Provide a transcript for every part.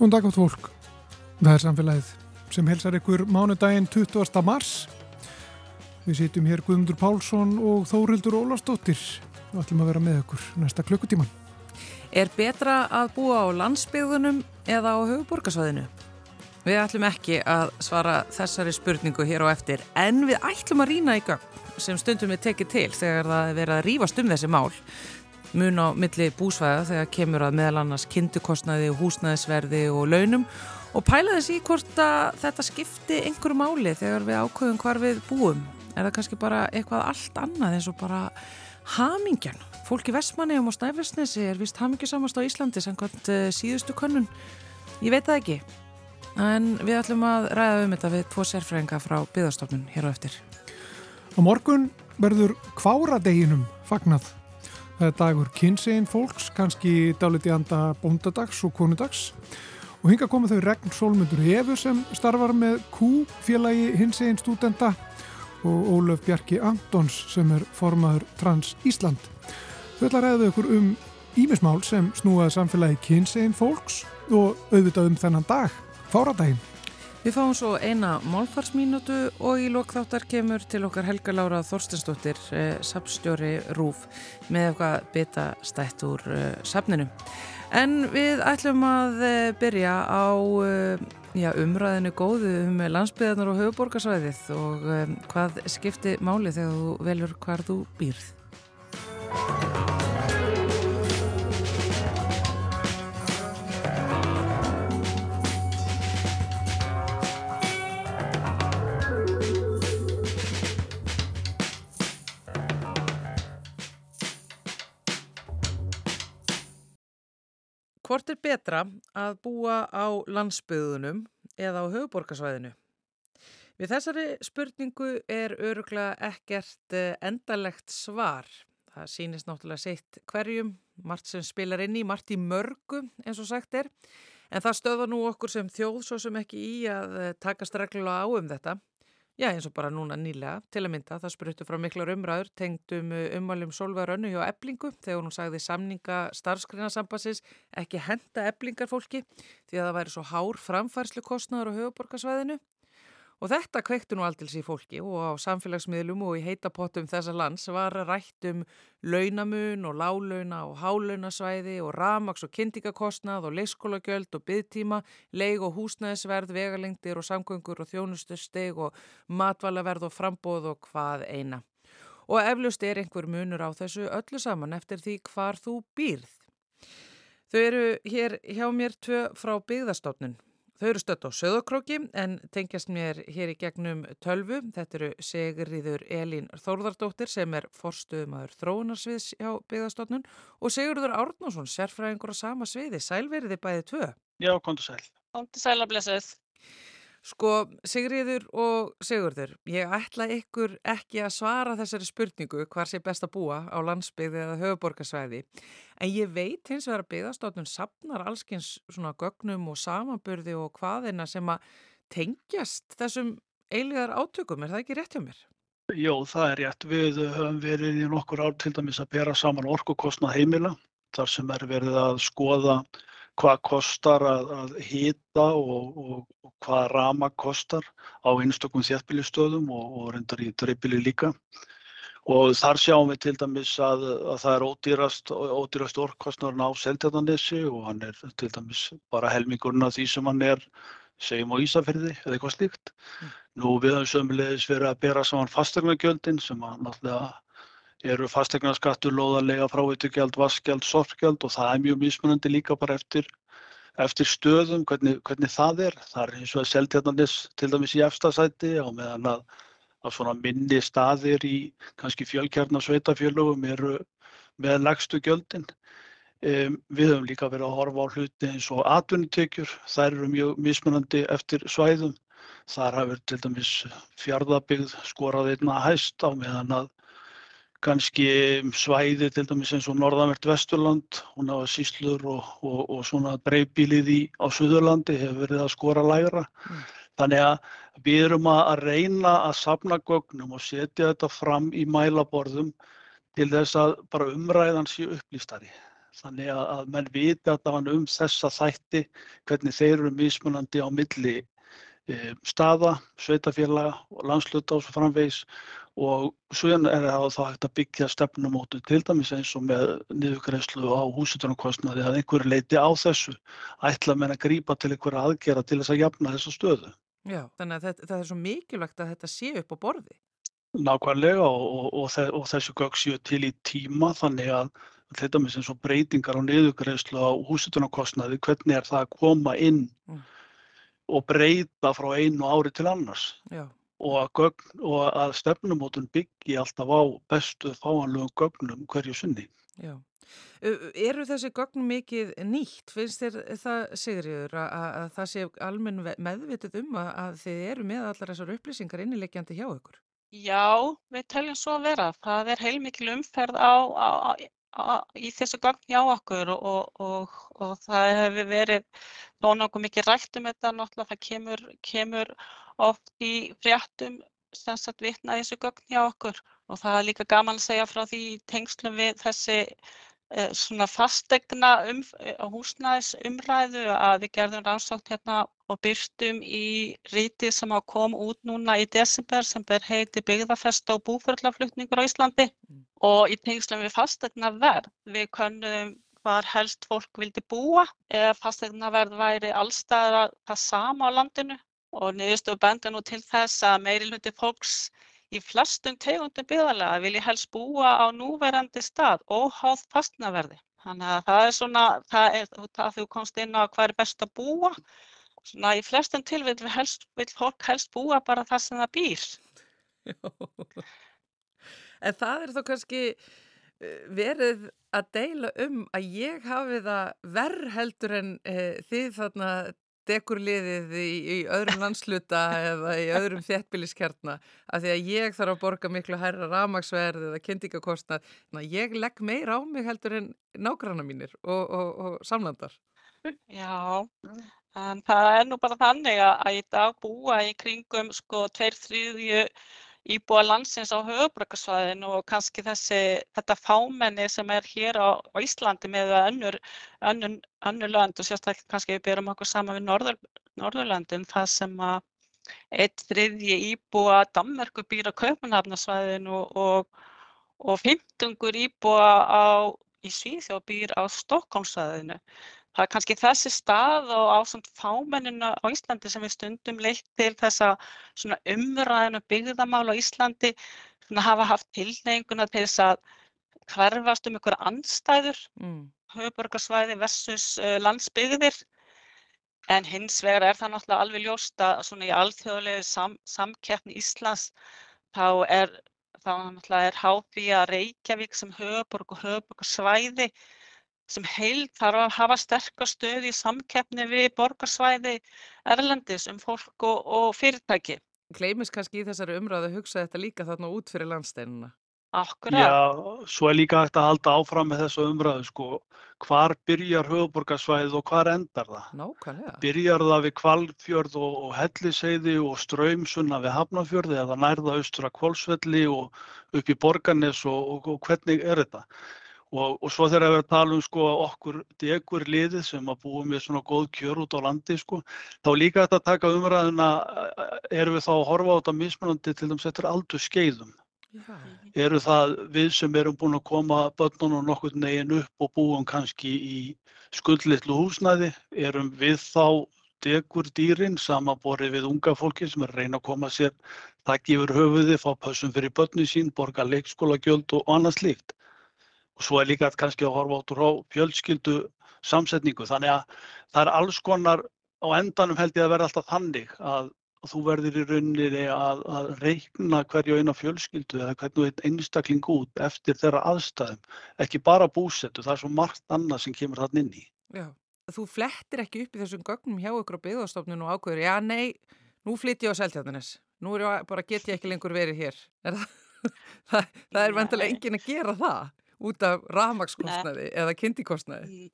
Góðan dag átt fólk. Það er samfélagið sem helsar ykkur mánudaginn 20. mars. Við sitjum hér Guðmundur Pálsson og Þórildur Ólastóttir. Við ætlum að vera með ykkur næsta klukkutíman. Er betra að búa á landsbyðunum eða á höfuborgarsvæðinu? Við ætlum ekki að svara þessari spurningu hér á eftir en við ætlum að rýna í gögn sem stundum við tekið til þegar það er verið að rýfast um þessi mál mun á milli búsvæða þegar kemur að meðal annars kindukostnaði, húsnæðisverði og launum og pæla þess í hvort að þetta skipti einhverju máli þegar við ákveðum hvar við búum. Er það kannski bara eitthvað allt annað eins og bara hamingjan? Fólk í Vestmanni og Snæfellsnesi er vist hamingjusamast á Íslandi sem hvort uh, síðustu könnun. Ég veit það ekki. En við ætlum að ræða um þetta við tvo sérfræðinga frá byggðarstofnun hér á eftir. Á morgun verður kváradeginum fagnað. Það er dagur kynsegin fólks, kannski dáliti anda bóndadags og konudags. Og hinga koma þau Regn Solmundur Hefur sem starfar með Q félagi hinsegin stúdenda og Ólaf Bjarki Antons sem er formaður Trans Ísland. Þau ætla að ræða ykkur um ímismál sem snúaði samfélagi kynsegin fólks og auðvitað um þennan dag, fáradaginn. Við fáum svo eina málfarsmínutu og í lokþáttar kemur til okkar Helga Lára Þorstinsdóttir, eh, sapstjóri Rúf, með eitthvað bita stætt úr eh, sapninu. En við ætlum að eh, byrja á eh, já, umræðinu góðu um landsbyðarnar og höfuborgarsvæðið og eh, hvað skipti máli þegar þú velur hvar þú býrð. Hvort er betra að búa á landsbyðunum eða á höfuborgarsvæðinu? Við þessari spurningu er öruglega ekkert eh, endalegt svar. Það sýnist náttúrulega sitt hverjum, margt sem spilar inn í, margt í mörgu eins og sagt er. En það stöða nú okkur sem þjóð svo sem ekki í að eh, takast reglulega á um þetta. Já, eins og bara núna nýlega til að mynda. Það spruttu frá miklar umræður tengdum umvalum Solveig Rönnu hjá eblingu þegar hún sagði samninga starfskrinarsambassins ekki henda eblingar fólki því að það væri svo hár framfærslu kostnaður á höfuborgarsvæðinu. Og þetta kveiktu nú aldils í fólki og á samfélagsmiðlum og í heitapottum þessa lands var rætt um launamun og lálauna og hálaunasvæði og ramaks og kynningakostnað og leikskólagjöld og byggtíma, leig og húsnæðisverð, vegalengdir og samgöngur og þjónustusteg og matvalaverð og frambóð og hvað eina. Og eflust er einhver munur á þessu öllu saman eftir því hvar þú býrð. Þau eru hér hjá mér tvö frá byggðastofnun. Þau eru stött á söðokróki en tengjast mér hér í gegnum tölvu. Þetta eru Sigurðiður Elín Þórðardóttir sem er forstuðumadur þróunarsviðs hjá byggðastofnun og Sigurður Árnásson, sérfræðingur á sama sviði. Sælveriði bæði tvö? Já, kontu sæl. Kontu sæl að blessaðið. Sko, Sigriður og Sigurður, ég ætla ykkur ekki að svara þessari spurningu hvar sé best að búa á landsbyggði eða höfuborgarsvæði, en ég veit hins vegar að byggðastofnun sapnar allskins svona gögnum og samanburði og hvaðina sem að tengjast þessum eiligar átökum, er það ekki rétt hjá mér? Jó, það er rétt. Við höfum verið í nokkur ár til dæmis að bera saman orkukostnað heimila, þar sem er verið að skoða hvað kostar að, að hýta og, og, og hvað rama kostar á einstökum þéttbílistöðum og, og reyndar í dreifbíli líka. Og þar sjáum við til dæmis að, að það er ódýrast, ódýrast orkkostnarinn á Seltjarnanessi og hann er til dæmis bara helmingurinn af því sem hann er, segjum á Ísafjörði eða eitthvað slíkt. Mm. Nú við höfum sömulegis verið að bera saman fastegnagjöldin sem að náttúrulega eru fastegnarskattur, lóðarlega, fráveitugjald, vaskgjald, sorpgjald og það er mjög mismunandi líka bara eftir, eftir stöðum, hvernig, hvernig það er. Það er eins og að seltjarnanis til dæmis í efstasæti á meðan að, að svona minni staðir í kannski fjölkjarnasveitafjölugum eru með lagstu gjöldin. Um, við höfum líka verið að horfa á hluti eins og atvinnutekjur, þær eru mjög mismunandi eftir svæðum. Þar hafur til dæmis fjárðabigð skorað einna hæst á meðan að kannski svæði til dæmis eins og norðanvert Vesturland, hún hafa síslur og, og, og svona dreifbílið í á Suðurlandi hefur verið að skora lægra. Mm. Þannig að við erum að reyna að sapna gögnum og setja þetta fram í mælaborðum til þess að bara umræðan sé upplýstari. Þannig að, að menn viti allavega um þessa þætti, hvernig þeir eru mismunandi á milli e, staða, sveitafélaga og landsluta og svo framvegis og svo er það þá hægt að byggja stefnumótu til dæmis eins og með niðurgreifslu á húsitunarkostnaði að einhverju leiti á þessu ætla menna að grípa til einhverja aðgera til þess að jafna þessa stöðu. Já, þannig að þetta, það er svo mikilvægt að þetta sé upp á borði. Nákvæmlega og, og, og, og þessu gögg séu til í tíma þannig að þetta með sem svo breytingar á niðurgreifslu á húsitunarkostnaði, hvernig er það að koma inn mm. og breyta frá einu ári til annars. Já og að, gögn, og að stefnumótun byggi alltaf á bestu fáanlegum gögnum hverju sunni. Já. Eru þessi gögn mikið nýtt? Finnst þér það, Sigriður, að, að það sé almenn meðvitið um að, að þið eru með allar þessar upplýsingar innilegjandi hjá ykkur? Já, við teljum svo að vera. Það er heilmikil umferð á, á, á, í þessu gögn hjá okkur og, og, og það hefur verið þó nokkuð mikið rætt um þetta náttúrulega. Það kemur, kemur oft í fréttum vitna þessu gögn hjá okkur og það er líka gaman að segja frá því tengslum við þessi svona fastegna um, húsnæðisumræðu að við gerðum rannsókn hérna og byrstum í ríti sem á kom út núna í desember sem ber heiti byggðarfest og búförlaflutningur á Íslandi mm. og í tengslum við fastegna verð við könnum hvar helst fólk vildi búa eða fastegna verð væri allstæðar það sama á landinu og niðurstofu benda nú til þess að meiri hluti fólks í flestum tegundum byggðarlega vilji helst búa á núverandi stað óháð fastnaverði. Þannig að það er svona, það er það þú komst inn á hvað er best að búa. Svona í flestum tilvill vil, vil fólk helst búa bara það sem það býr. En það er þá kannski eh, verið að deila um að ég hafi það verð heldur en e, þið þarna dekurliðið í, í öðrum landsluta eða í öðrum þéttbíliskjarna af því að ég þarf að borga miklu hærra ramagsverð eða kynningakostnað ég legg meir á mig heldur en nágranna mínir og, og, og samlandar. Já, en það er nú bara þannig að í dag búa í kringum sko tveir þrýðju íbúa landsins á höfubrökkarsvæðinu og kannski þessi, þetta fámenni sem er hér á, á Íslandi með önnur, önnur, önnur lönd og sérstaklega kannski við byrjum okkur saman við Norður, Norðurlöndin það sem að eitt þriðji íbúa Dammerku býr á Kaupanhafnarsvæðinu og, og fymtungur íbúa á, í Svíþjóð býr á Stokkólmsvæðinu það er kannski þessi stað og ásand fámennina á Íslandi sem við stundum leitt til þessa umræðinu byggðamál á Íslandi hafa haft tilnefinguna til þess að hverfast um ykkur anstæður, mm. höfuborgarsvæði versus uh, landsbyggðir. En hins vegar er það náttúrulega alveg ljóst að svona í alþjóðlegu sam, samkeppni Íslands þá er það náttúrulega er hátt í að Reykjavík sem höfuborg og höfuborgarsvæði sem heild þarf að hafa sterkar stöð í samkeppni við borgarsvæði erlendis um fólk og, og fyrirtæki. Gleimis kannski í þessari umræðu að hugsa þetta líka þarna út fyrir landsteinuna? Akkurat. Já, svo er líka hægt að halda áfram með þessu umræðu sko. Hvar byrjar höfuborgarsvæðið og hvar endar það? Nákvæmlega. Byrjar það við Kvalfjörð og, og Helliseiði og Ströymsunna við Hafnafjörði eða nærða austur að Kvolsvelli og upp í Borgarnes og, og, og hvernig er þetta? Og, og svo þegar við talum sko okkur degur liðið sem að búum við svona góð kjör út á landi sko, þá líka þetta að taka umræðina, erum við þá að horfa á þetta mismunandi til dæmis eftir aldur skeiðum. Já. Eru það við sem erum búin að koma börnunum nokkur negin upp og búum kannski í skuldlittlu húsnæði, erum við þá degur dýrin samanborið við unga fólki sem er að reyna að koma sér takk yfir höfuði, fá pössum fyrir börnu sín, borga leikskólagjöld og annað slíkt og svo er líka kannski að horfa áttur á fjölskyldu samsetningu. Þannig að það er alls konar á endanum held ég að vera alltaf þannig að þú verður í rauninni að, að reikna hverju eina fjölskyldu eða hvernig einn einstakling út eftir þeirra aðstæðum, ekki bara búsettu, það er svo margt annað sem kemur þarna inn í. Já, þú flettir ekki upp í þessum gögnum hjá ykkur á byggðarstofnun og ákveður, já nei, nú flytt ég á seltjarnanes, nú ég bara, get ég ekki lengur verið hér. Er það, það, það er vantilega engin að gera það út af rafmakskostnaði eða kynntikostnaði?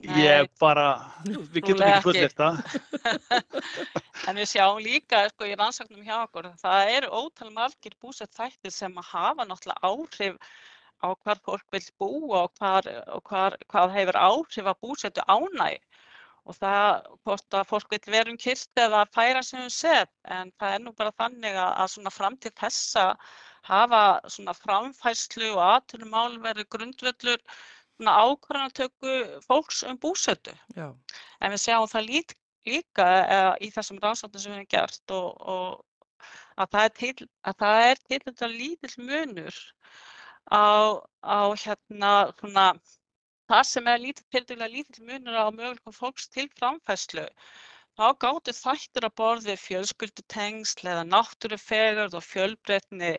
Ég bara, við getum ekki fullið þetta. en við sjáum líka sko, í rannsóknum hjá okkur, það eru ótal margir búsett þættir sem hafa náttúrulega áhrif á hvar fólk vil búa og, hvar, og hvar, hvað hefur áhrif að búsetu ánæg og það hvort að fólk vil vera um kyrst eða færa sem við set en það er nú bara þannig að, að svona fram til þessa hafa svona framfæslu og aðtunumál verið grundvöldur svona ákvarðanatöku fólks um búsetu. Já. En við sjáum það lít, líka uh, í þessum rannsóknum sem við hefum gert og, og að það er til, að það er til þetta lítill munur á, á hérna svona það sem er lítill munur á möguleikum fólks til framfæslu þá gáttu þættir að borði fjölskyldutengsl eða náttúrufegurð og fjölbreytni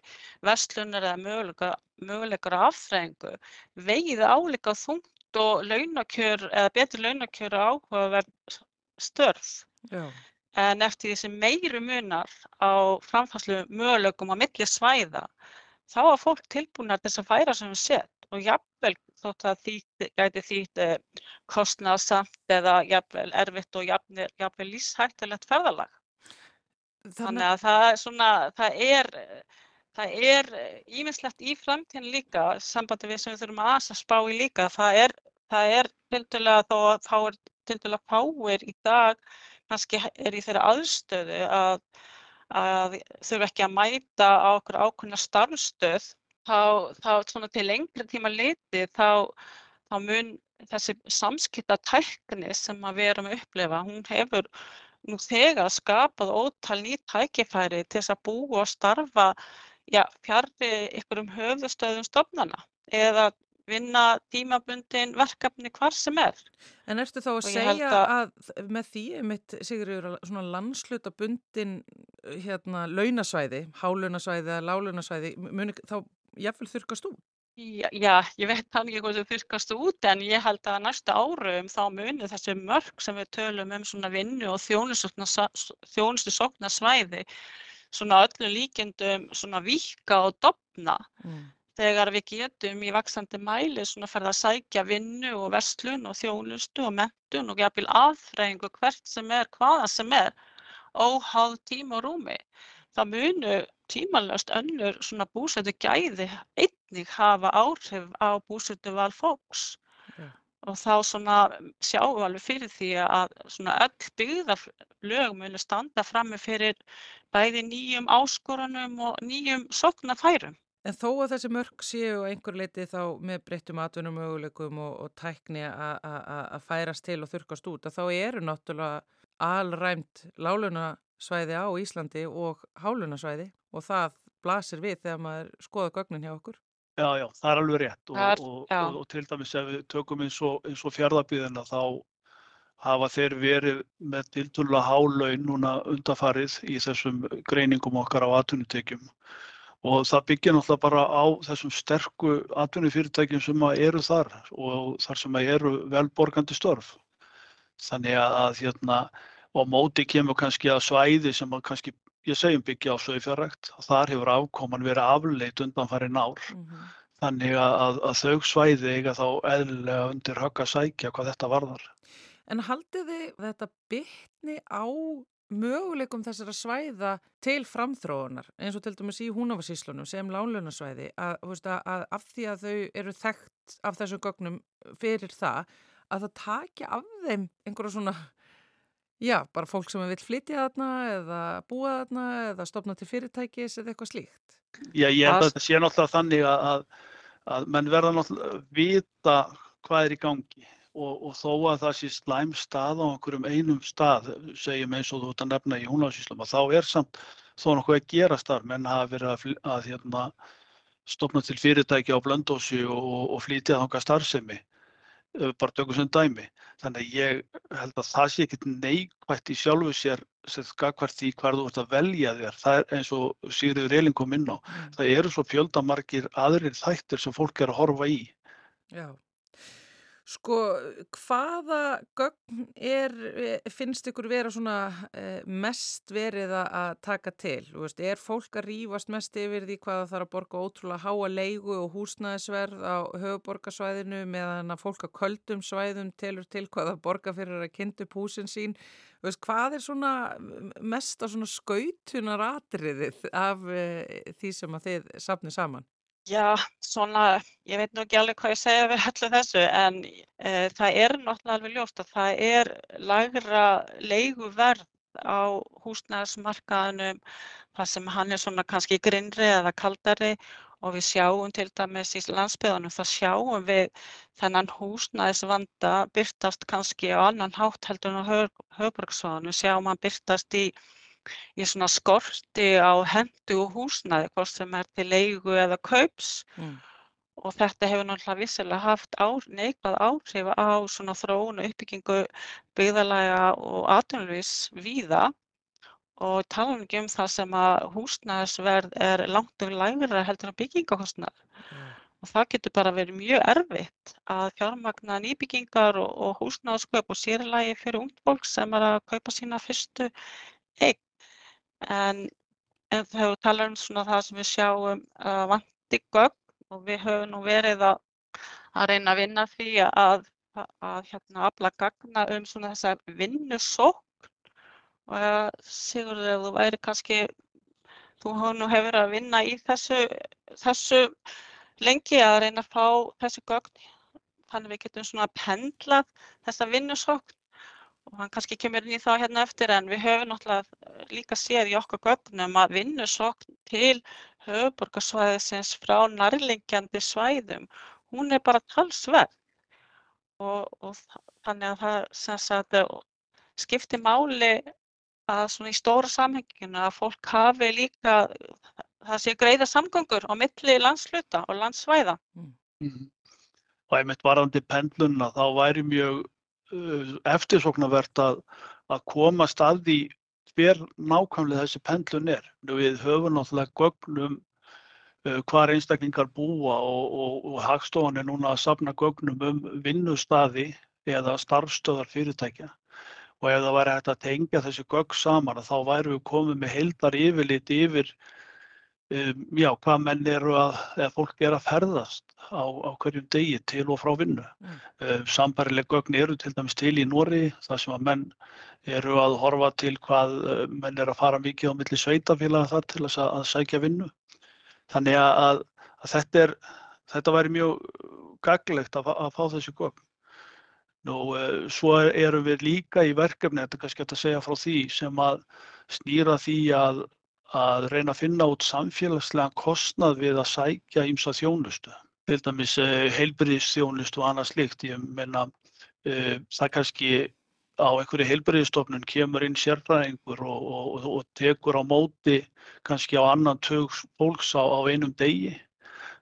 verslunar eða möguleika, möguleikar afþrengu vegið álíka þungt og launakjör eða betur launakjör áhugaverð störf. Já. En eftir því sem meiri munar á framfæslu möguleikum á milli svæða þá er fólk tilbúin að þess að færa sem við sett og jafnvel þótt að þýtt, gæti þýtt eh, kostnaðsamt eða jafnvel erfitt og jafnvel, líshættilegt ferðalag. Þannig, að það er svona, það er, það er íminnslegt í framtíðin líka, sambandi við sem við þurfum að asa spá í líka, það er, það er tildulega þó að fáir, tildulega fáir í dag kannski er í þeirra aðstöðu að, að þurfa ekki að mæta á okkur ákveðna starfstöð þá, þá svona til lengri tíma litið þá, þá mun þessi samskipta tækni sem við erum að upplefa, hún hefur nú þegar skapað ótal nýtt tækifæri til þess að búa og starfa já, fjarrri ykkur um höfðustöðum stofnana eða vinna tímabundin verkefni hvar sem er. En ertu þá að segja að, að með því, mitt Sigurður, svona landslutabundin hérna launasvæði, hálunasvæði eða lálunasvæði, muni þá jafnvel þurkast út? Já, já, ég veit þannig ekki hvað þau þurkast út en ég held að næsta árum þá muni þessi mörg sem við tölum um svona vinnu og þjónustu sokna svæði svona öllum líkendum svona vika og dopna mm. þegar við getum í vaksandi mæli svona ferða að sækja vinnu og verslun og þjónustu og mentun og jafnvel aðfræðingu hvert sem er, hvaða sem er óháð tíma og rúmi það munu tímanlöst önnur svona búsættu gæði einnig hafa áhrif á búsættu val fólks yeah. og þá svona sjáum við alveg fyrir því að svona öll byggðarlög munu standa frammi fyrir bæði nýjum áskorunum og nýjum soknafærum. En þó að þessi mörg séu einhver leiti þá með breyttum atvinnum möguleikum og, og tækni að færast til og þurkast út að þá eru náttúrulega alræmt láluna svæði á Íslandi og hálunasvæði og það blasir við þegar maður skoða gögnin hjá okkur. Já, já, það er alveg rétt og, er, og, og, og til dæmis ef við tökum eins og, og fjárðabíðina þá hafa þeir verið með tildulega hálaun núna undafarið í þessum greiningum okkar á atvinnutekjum og það byggja náttúrulega bara á þessum sterku atvinnufyrirtækjum sem eru þar og þar sem eru velborgandi störf. Þannig að hérna og móti kemur kannski að svæði sem að kannski, ég segjum byggja á sögfjárrækt og þar hefur afkoman verið afleitt undan farið nár. Mm -hmm. Þannig að, að þau svæði eiga þá eðlilega undir högg að sækja hvað þetta varðar. En haldið þið þetta bytni á möguleikum þessara svæða til framþróunar eins og til dæmis í húnavarsíslunum sem lánlunasvæði að, að, að af því að þau eru þekkt af þessum gögnum fyrir það að það takja af þeim einhverja svona Já, bara fólk sem vil flytja þarna eða búa þarna eða stopna til fyrirtækis eða eitthvað slíkt. Já, ég held að þetta sé náttúrulega þannig að, að menn verða náttúrulega vita hvað er í gangi og, og þó að það sé slæm stað á einhverjum einum stað, segjum eins og þú ert að nefna í húnláðsíslum, að þá er samt þó nokkuð að gera starf, menn hafa verið að, að hérna, stopna til fyrirtæki á blöndósi og, og flytja þánga starfsemi bara tökum sem dæmi. Þannig að ég held að það sé ekkert neikvægt í sjálfu sér skakvært því hvað þú ert að velja þér. Það er eins og Sigriður Elin kom inn á. Mm. Það eru svo fjöldamarkir aðrir þættir sem fólk er að horfa í. Já. Sko, hvaða gögn er, finnst ykkur vera svona eh, mest verið að taka til? Veist, er fólk að rýfast mest yfir því hvaða þarf að borga ótrúlega háa leigu og húsnæðisverð á höfuborgarsvæðinu meðan að fólk að köldum svæðum telur til hvaða borga fyrir að kynntu púsin sín? Veist, hvað er svona mest svona skautunar atriðið af eh, því sem að þið sapnið saman? Já, svona, ég veit nú ekki alveg hvað ég segja við öllu þessu en e, það er náttúrulega alveg ljóst að það er lægra leiguverð á húsnæðismarkaðinum þar sem hann er svona kannski grinnri eða kaldari og við sjáum til dæmis í landsbyðunum þá sjáum við þennan húsnæðisvanda byrtast kannski á annan hátt heldur en á höfbruksvæðinu, sjáum hann byrtast í í svona skorti á hendugu húsnæði, hvort sem er til leigu eða kaups mm. og þetta hefur náttúrulega vissilega haft á, neikvæð áhrif á svona þróun og uppbyggingu byggðalæga og atvinnulvís víða og tala ekki um það sem að húsnæðisverð er langt og lægra heldur en byggingakostnæð mm. og það getur bara verið mjög erfitt að fjármagna nýbyggingar og, og húsnæðasköp og sérlægi fyrir ungt fólk sem er að kaupa sína fyrstu eign en, en þegar við tala um svona það sem við sjáum uh, vanti gögn og við höfum nú verið að, að reyna að vinna því að, að, að hérna afla gagna um svona þessa vinnusókn. Og uh, Sigurður þú væri kannski, þú nú hefur að vinna í þessu, þessu lengi að reyna að fá þessu gögn þannig við getum svona pendlað þessa vinnusókn og hann kannski kemur inn í það hérna eftir en við höfum náttúrulega líka séð í okkar gögnum að vinnusokn til höfuborgarsvæðisins frá nærlingjandi svæðum, hún er bara talsverð og, og þannig að það sagt, skiptir máli að svona í stóra samhenginu að fólk hafi líka, það sé greiða samgöngur á milli landsluta og landsvæða. Mm. Og einmitt varandi pendlunna þá væri mjög Uh, eftirsóknarvert að, að komast að því hver nákvæmlega þessi pendlun er. Við höfum náttúrulega gögnum uh, hvar einstaklingar búa og, og, og Hagstofan er núna að safna gögnum um vinnustadi eða starfstöðar fyrirtækja. Og ef það væri hægt að tengja þessi gögn saman þá væru við komið með heildar yfirlit yfir um, já, hvað menn eru að, eða fólk er að ferðast á, á hverjum degi til og frá vinnu. Mm. Um, Sambarileg gögn eru til dæmis til í Nóri þar sem að menn eru að horfa til hvað menn eru að fara mikið á milli sveitafélaga þar til að, að sækja vinnu. Þannig að, að þetta, er, þetta væri mjög gaglegt að, að fá þessi gögn. Nú, uh, svo erum við líka í verkefni, þetta er kannski að segja frá því, sem að snýra því að að reyna að finna út samfélagslega kostnað við að sækja ímsa þjónustu. Til dæmis eh, heilbyrðisþjónustu og annað slikt. Ég menna uh, það kannski á einhverju heilbyrðistofnun kemur inn sérfræðingur og, og, og tekur á móti kannski á annan tög fólks á, á einum degi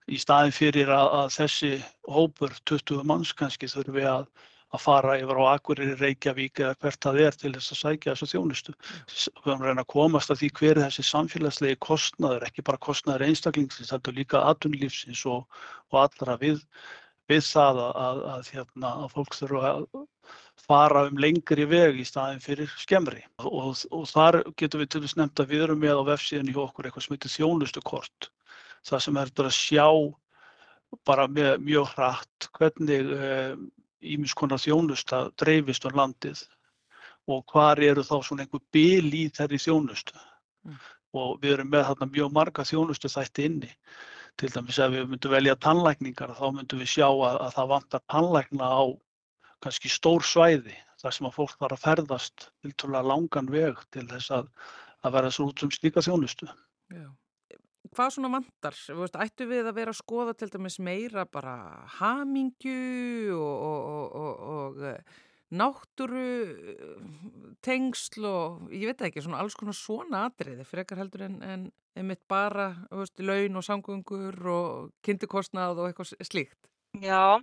í staðin fyrir að, að þessi hópur, 20 manns kannski, þurfi að að fara yfir á Akureyri, Reykjavík eða hvert það er til þess að sækja þessu þjónustu. Við höfum reyna að komast að því hver er þessi samfélagslegi kostnaður, ekki bara kostnaður einstaklingsins, þetta er líka atvinnulífsins og, og allra við, við það að, að, að, hérna, að fólk þurfa að fara um lengri veg í staðin fyrir skemmri. Og, og þar getum við til þess nefnt að við erum með á vefsíðan í okkur eitthvað sem heitir þjónustukort. Það sem er að sjá bara mjög hratt hvernig eh, ímis konar þjónusta dreifist á landið og hvar eru þá svona einhver bil í þeirri þjónustu mm. og við erum með þarna mjög marga þjónustu þætti inni til dæmis ef við myndum velja tannlækningar þá myndum við sjá að, að það vantar tannlækna á kannski stór svæði þar sem að fólk þarf að ferðast til langan veg til þess að, að vera svo út sem slíka þjónustu. Já hvað svona vantar? Veist, ættu við að vera að skoða til dæmis meira bara hamingju og, og, og, og eh, náttúru eh, tengsl og ég veit ekki, svona alls konar svona atriði frekar heldur en, en einmitt bara veist, laun og samgöngur og kynntukostnað og eitthvað slíkt. Já,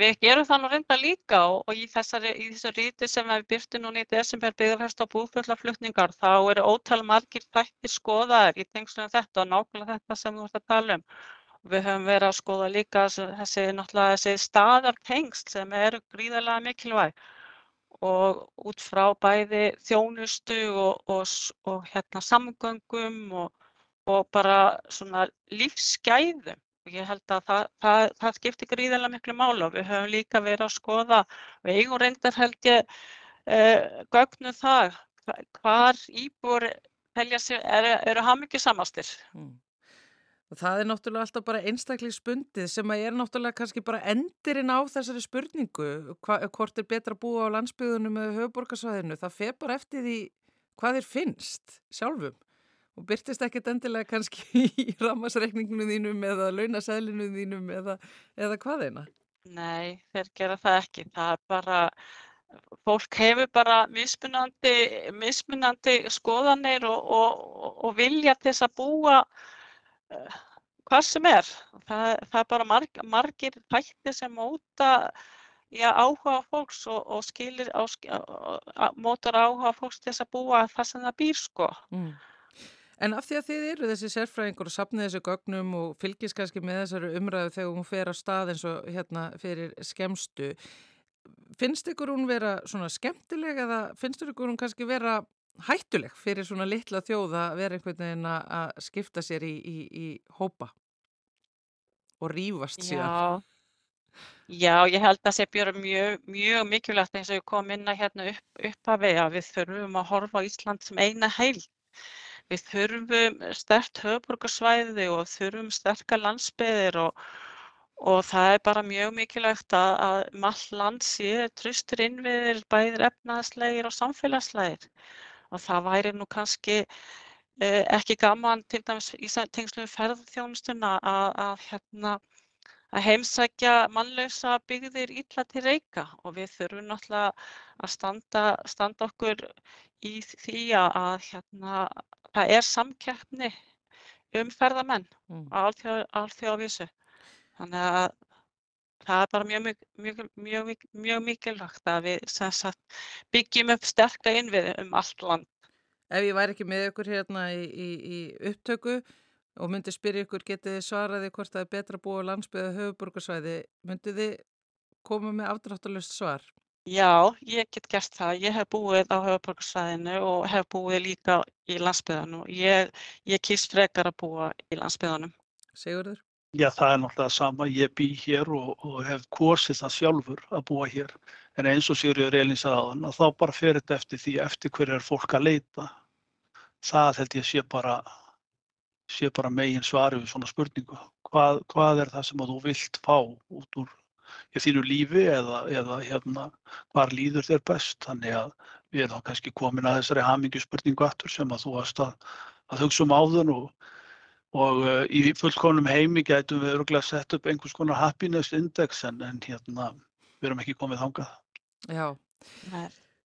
Við gerum það nú reynda líka og, og í þessari, í þessari ríti sem við byrtum núna í desember byggðarfest á búfjöldaflutningar þá eru ótal margir þættir skoðaðir í tengslunum þetta og nákvæmlega þetta sem þú ert að tala um. Við höfum verið að skoða líka þessi, þessi staðartengsl sem eru gríðarlega mikilvæg og út frá bæði þjónustu og, og, og hérna, samgöngum og bara lífsgæðum Ég held að það, það, það skiptir gríðilega miklu mála og við höfum líka verið að skoða, við eigum reyndar held ég uh, gögnum það, hvar íbúr sig, eru, hamingi samastir. Mm. Og það er náttúrulega alltaf bara einstaklega spundið sem að er náttúrulega kannski bara endirinn á þessari spurningu hva, hvort er betra að búa á landsbyðunum með höfuborgarsvæðinu. Það fer bara eftir því hvað þér finnst sjálfum og byrtist ekkert endilega kannski í ramasreikningunum þínum eða launasælinum þínum eða, eða hvað eina. Nei, þeir gera það ekki. Það er bara, fólk hefur bara mismunandi, mismunandi skoðanir og, og, og vilja til þess að búa uh, hvað sem er. Það, það er bara marg, margir þættir sem móta já, áhuga fólks og, og skilir, á, mótar áhuga fólks til þess að búa það sem það býr sko. Mm. En af því að þið eru þessi sérfræðingur og sapnið þessu gögnum og fylgis kannski með þessari umræðu þegar hún fer á stað eins og hérna fyrir skemstu, finnst ykkur hún vera svona skemmtileg eða finnst ykkur hún kannski vera hættuleg fyrir svona litla þjóð að vera einhvern veginn að skipta sér í, í, í hópa og rýfast síðan? Já. Já, ég held að það sé björn mjög, mjög mikilvægt eins og ég kom inn að hérna upp, upp að vega. Við þurfum að horfa á Ísland sem eina heilt Við þurfum stert höfuborgarsvæði og þurfum sterkar landsbyðir og, og það er bara mjög mikilvægt að, að mall land sé tröstur innviðir bæðir efnaðslegir og samfélagslegir. Og það væri nú kannski eh, ekki gaman til dæmis í tengslu ferðarþjónustuna að, að, hérna, að heimsækja mannlausa byggðir ítla til reyka og við þurfum náttúrulega að standa, standa okkur í því að hérna, það er samkeppni um ferðamenn mm. á alþjóðavísu. Þannig að það er bara mjög, mjög, mjög, mjög mikilvægt að við sagt, byggjum upp sterkla innviði um allt land. Ef ég væri ekki með ykkur hérna í, í, í upptöku og myndi spyrja ykkur, getið þið svaraði hvort það er betra að búa landsbyggða höfuborgarsvæði, myndið þið koma með afdráttalust svar? Já, ég get gert það. Ég hef búið á höfuborgarsvæðinu og hef búið líka í landsbyðanum. Ég, ég kýrst frekar að búa í landsbyðanum. Sigurður? Já, það er náttúrulega sama. Ég bý hér og, og hef korsið það sjálfur að búa hér. En eins og Sigurður Elin sagði á þann að þá bara fer þetta eftir því eftir hverju er fólk að leita. Það held ég sé bara, sé bara megin svari við svona spurningu. Hvað, hvað er það sem þú vilt fá út úr þínu lífi eða, eða hérna, hvar líður þér best. Þannig að við erum þá kannski komin að þessari hamingjusspurningu aftur sem að þú varst að, að hugsa um áðun og, og uh, í fullkonum heimi gætum við öruglega sett upp einhvers konar happiness index en, en hérna, við erum ekki komið þangað. Já,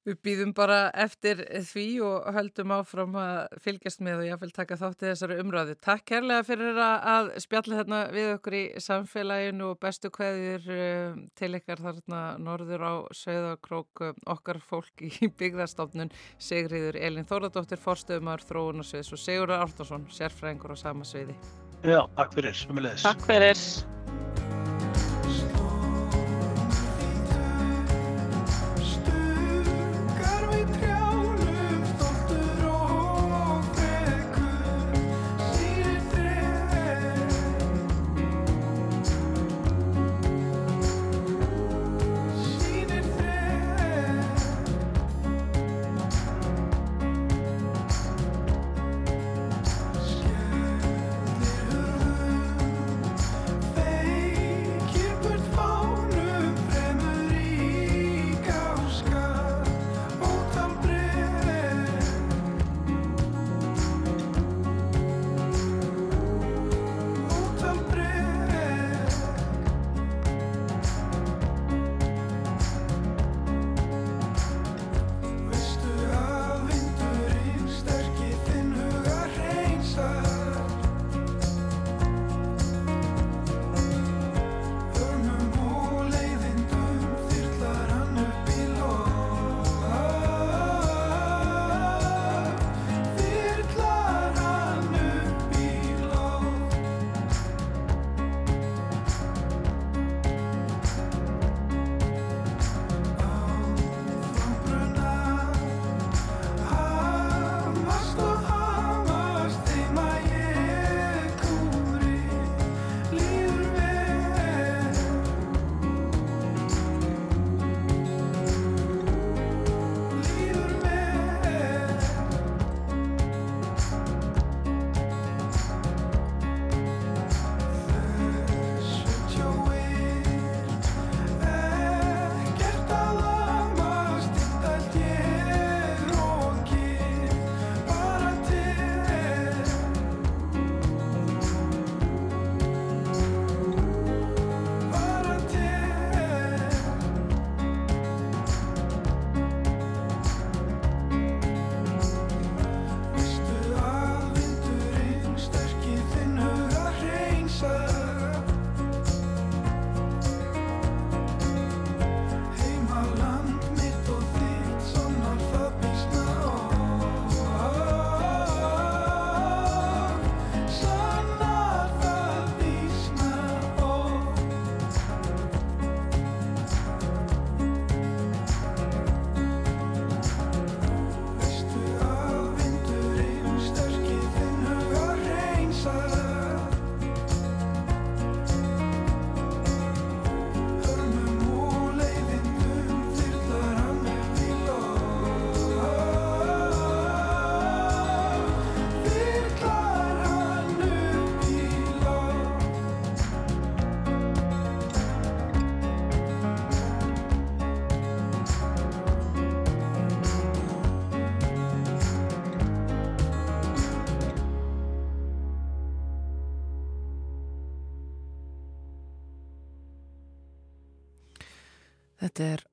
Við býðum bara eftir því og höldum áfram að fylgjast með og ég vil taka þátti þessari umræðu. Takk kærlega fyrir að spjalla hérna við okkur í samfélaginu og bestu kveðir eh, til ykkar þarna norður á Söðakrók eh, okkar fólk í byggðarstofnun Sigriður Elin Þóradóttir, forstöðumar Þróunarsviðs og Sigurður Ártarsson, sérfræðingur á sama sviði. Já, takk fyrir. Takk fyrir.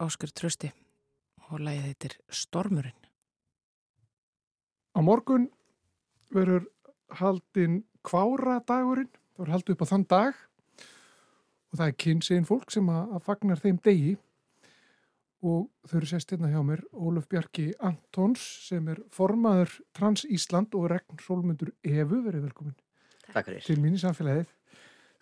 Áskar Trösti og lægið heitir Stormurinn. Á morgun verður haldinn kvára dagurinn, það verður haldið upp á þann dag og það er kynsegin fólk sem að, fagnar þeim degi og þau eru sérst hérna hjá mér Ólaf Bjarki Antons sem er formaður Trans Ísland og Regn Solmundur Efu, verið velkomin Takk fyrir. til mín í samfélagið.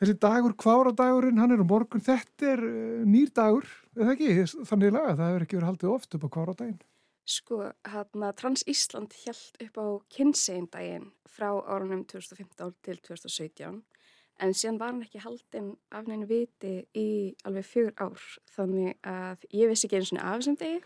Þessi dagur, kvára dagurinn, hann er um morgun, þetta er uh, nýr dagur, eða ekki, þannig laga, það hefur ekki verið haldið oft upp á kvára daginn. Sko, hérna Trans Ísland held upp á kynsegindaginn frá árunum 2015 til 2017 en síðan var hann ekki haldinn af neina viti í alveg fjögur ár þannig að ég vissi ekki einu svona af þessum degi.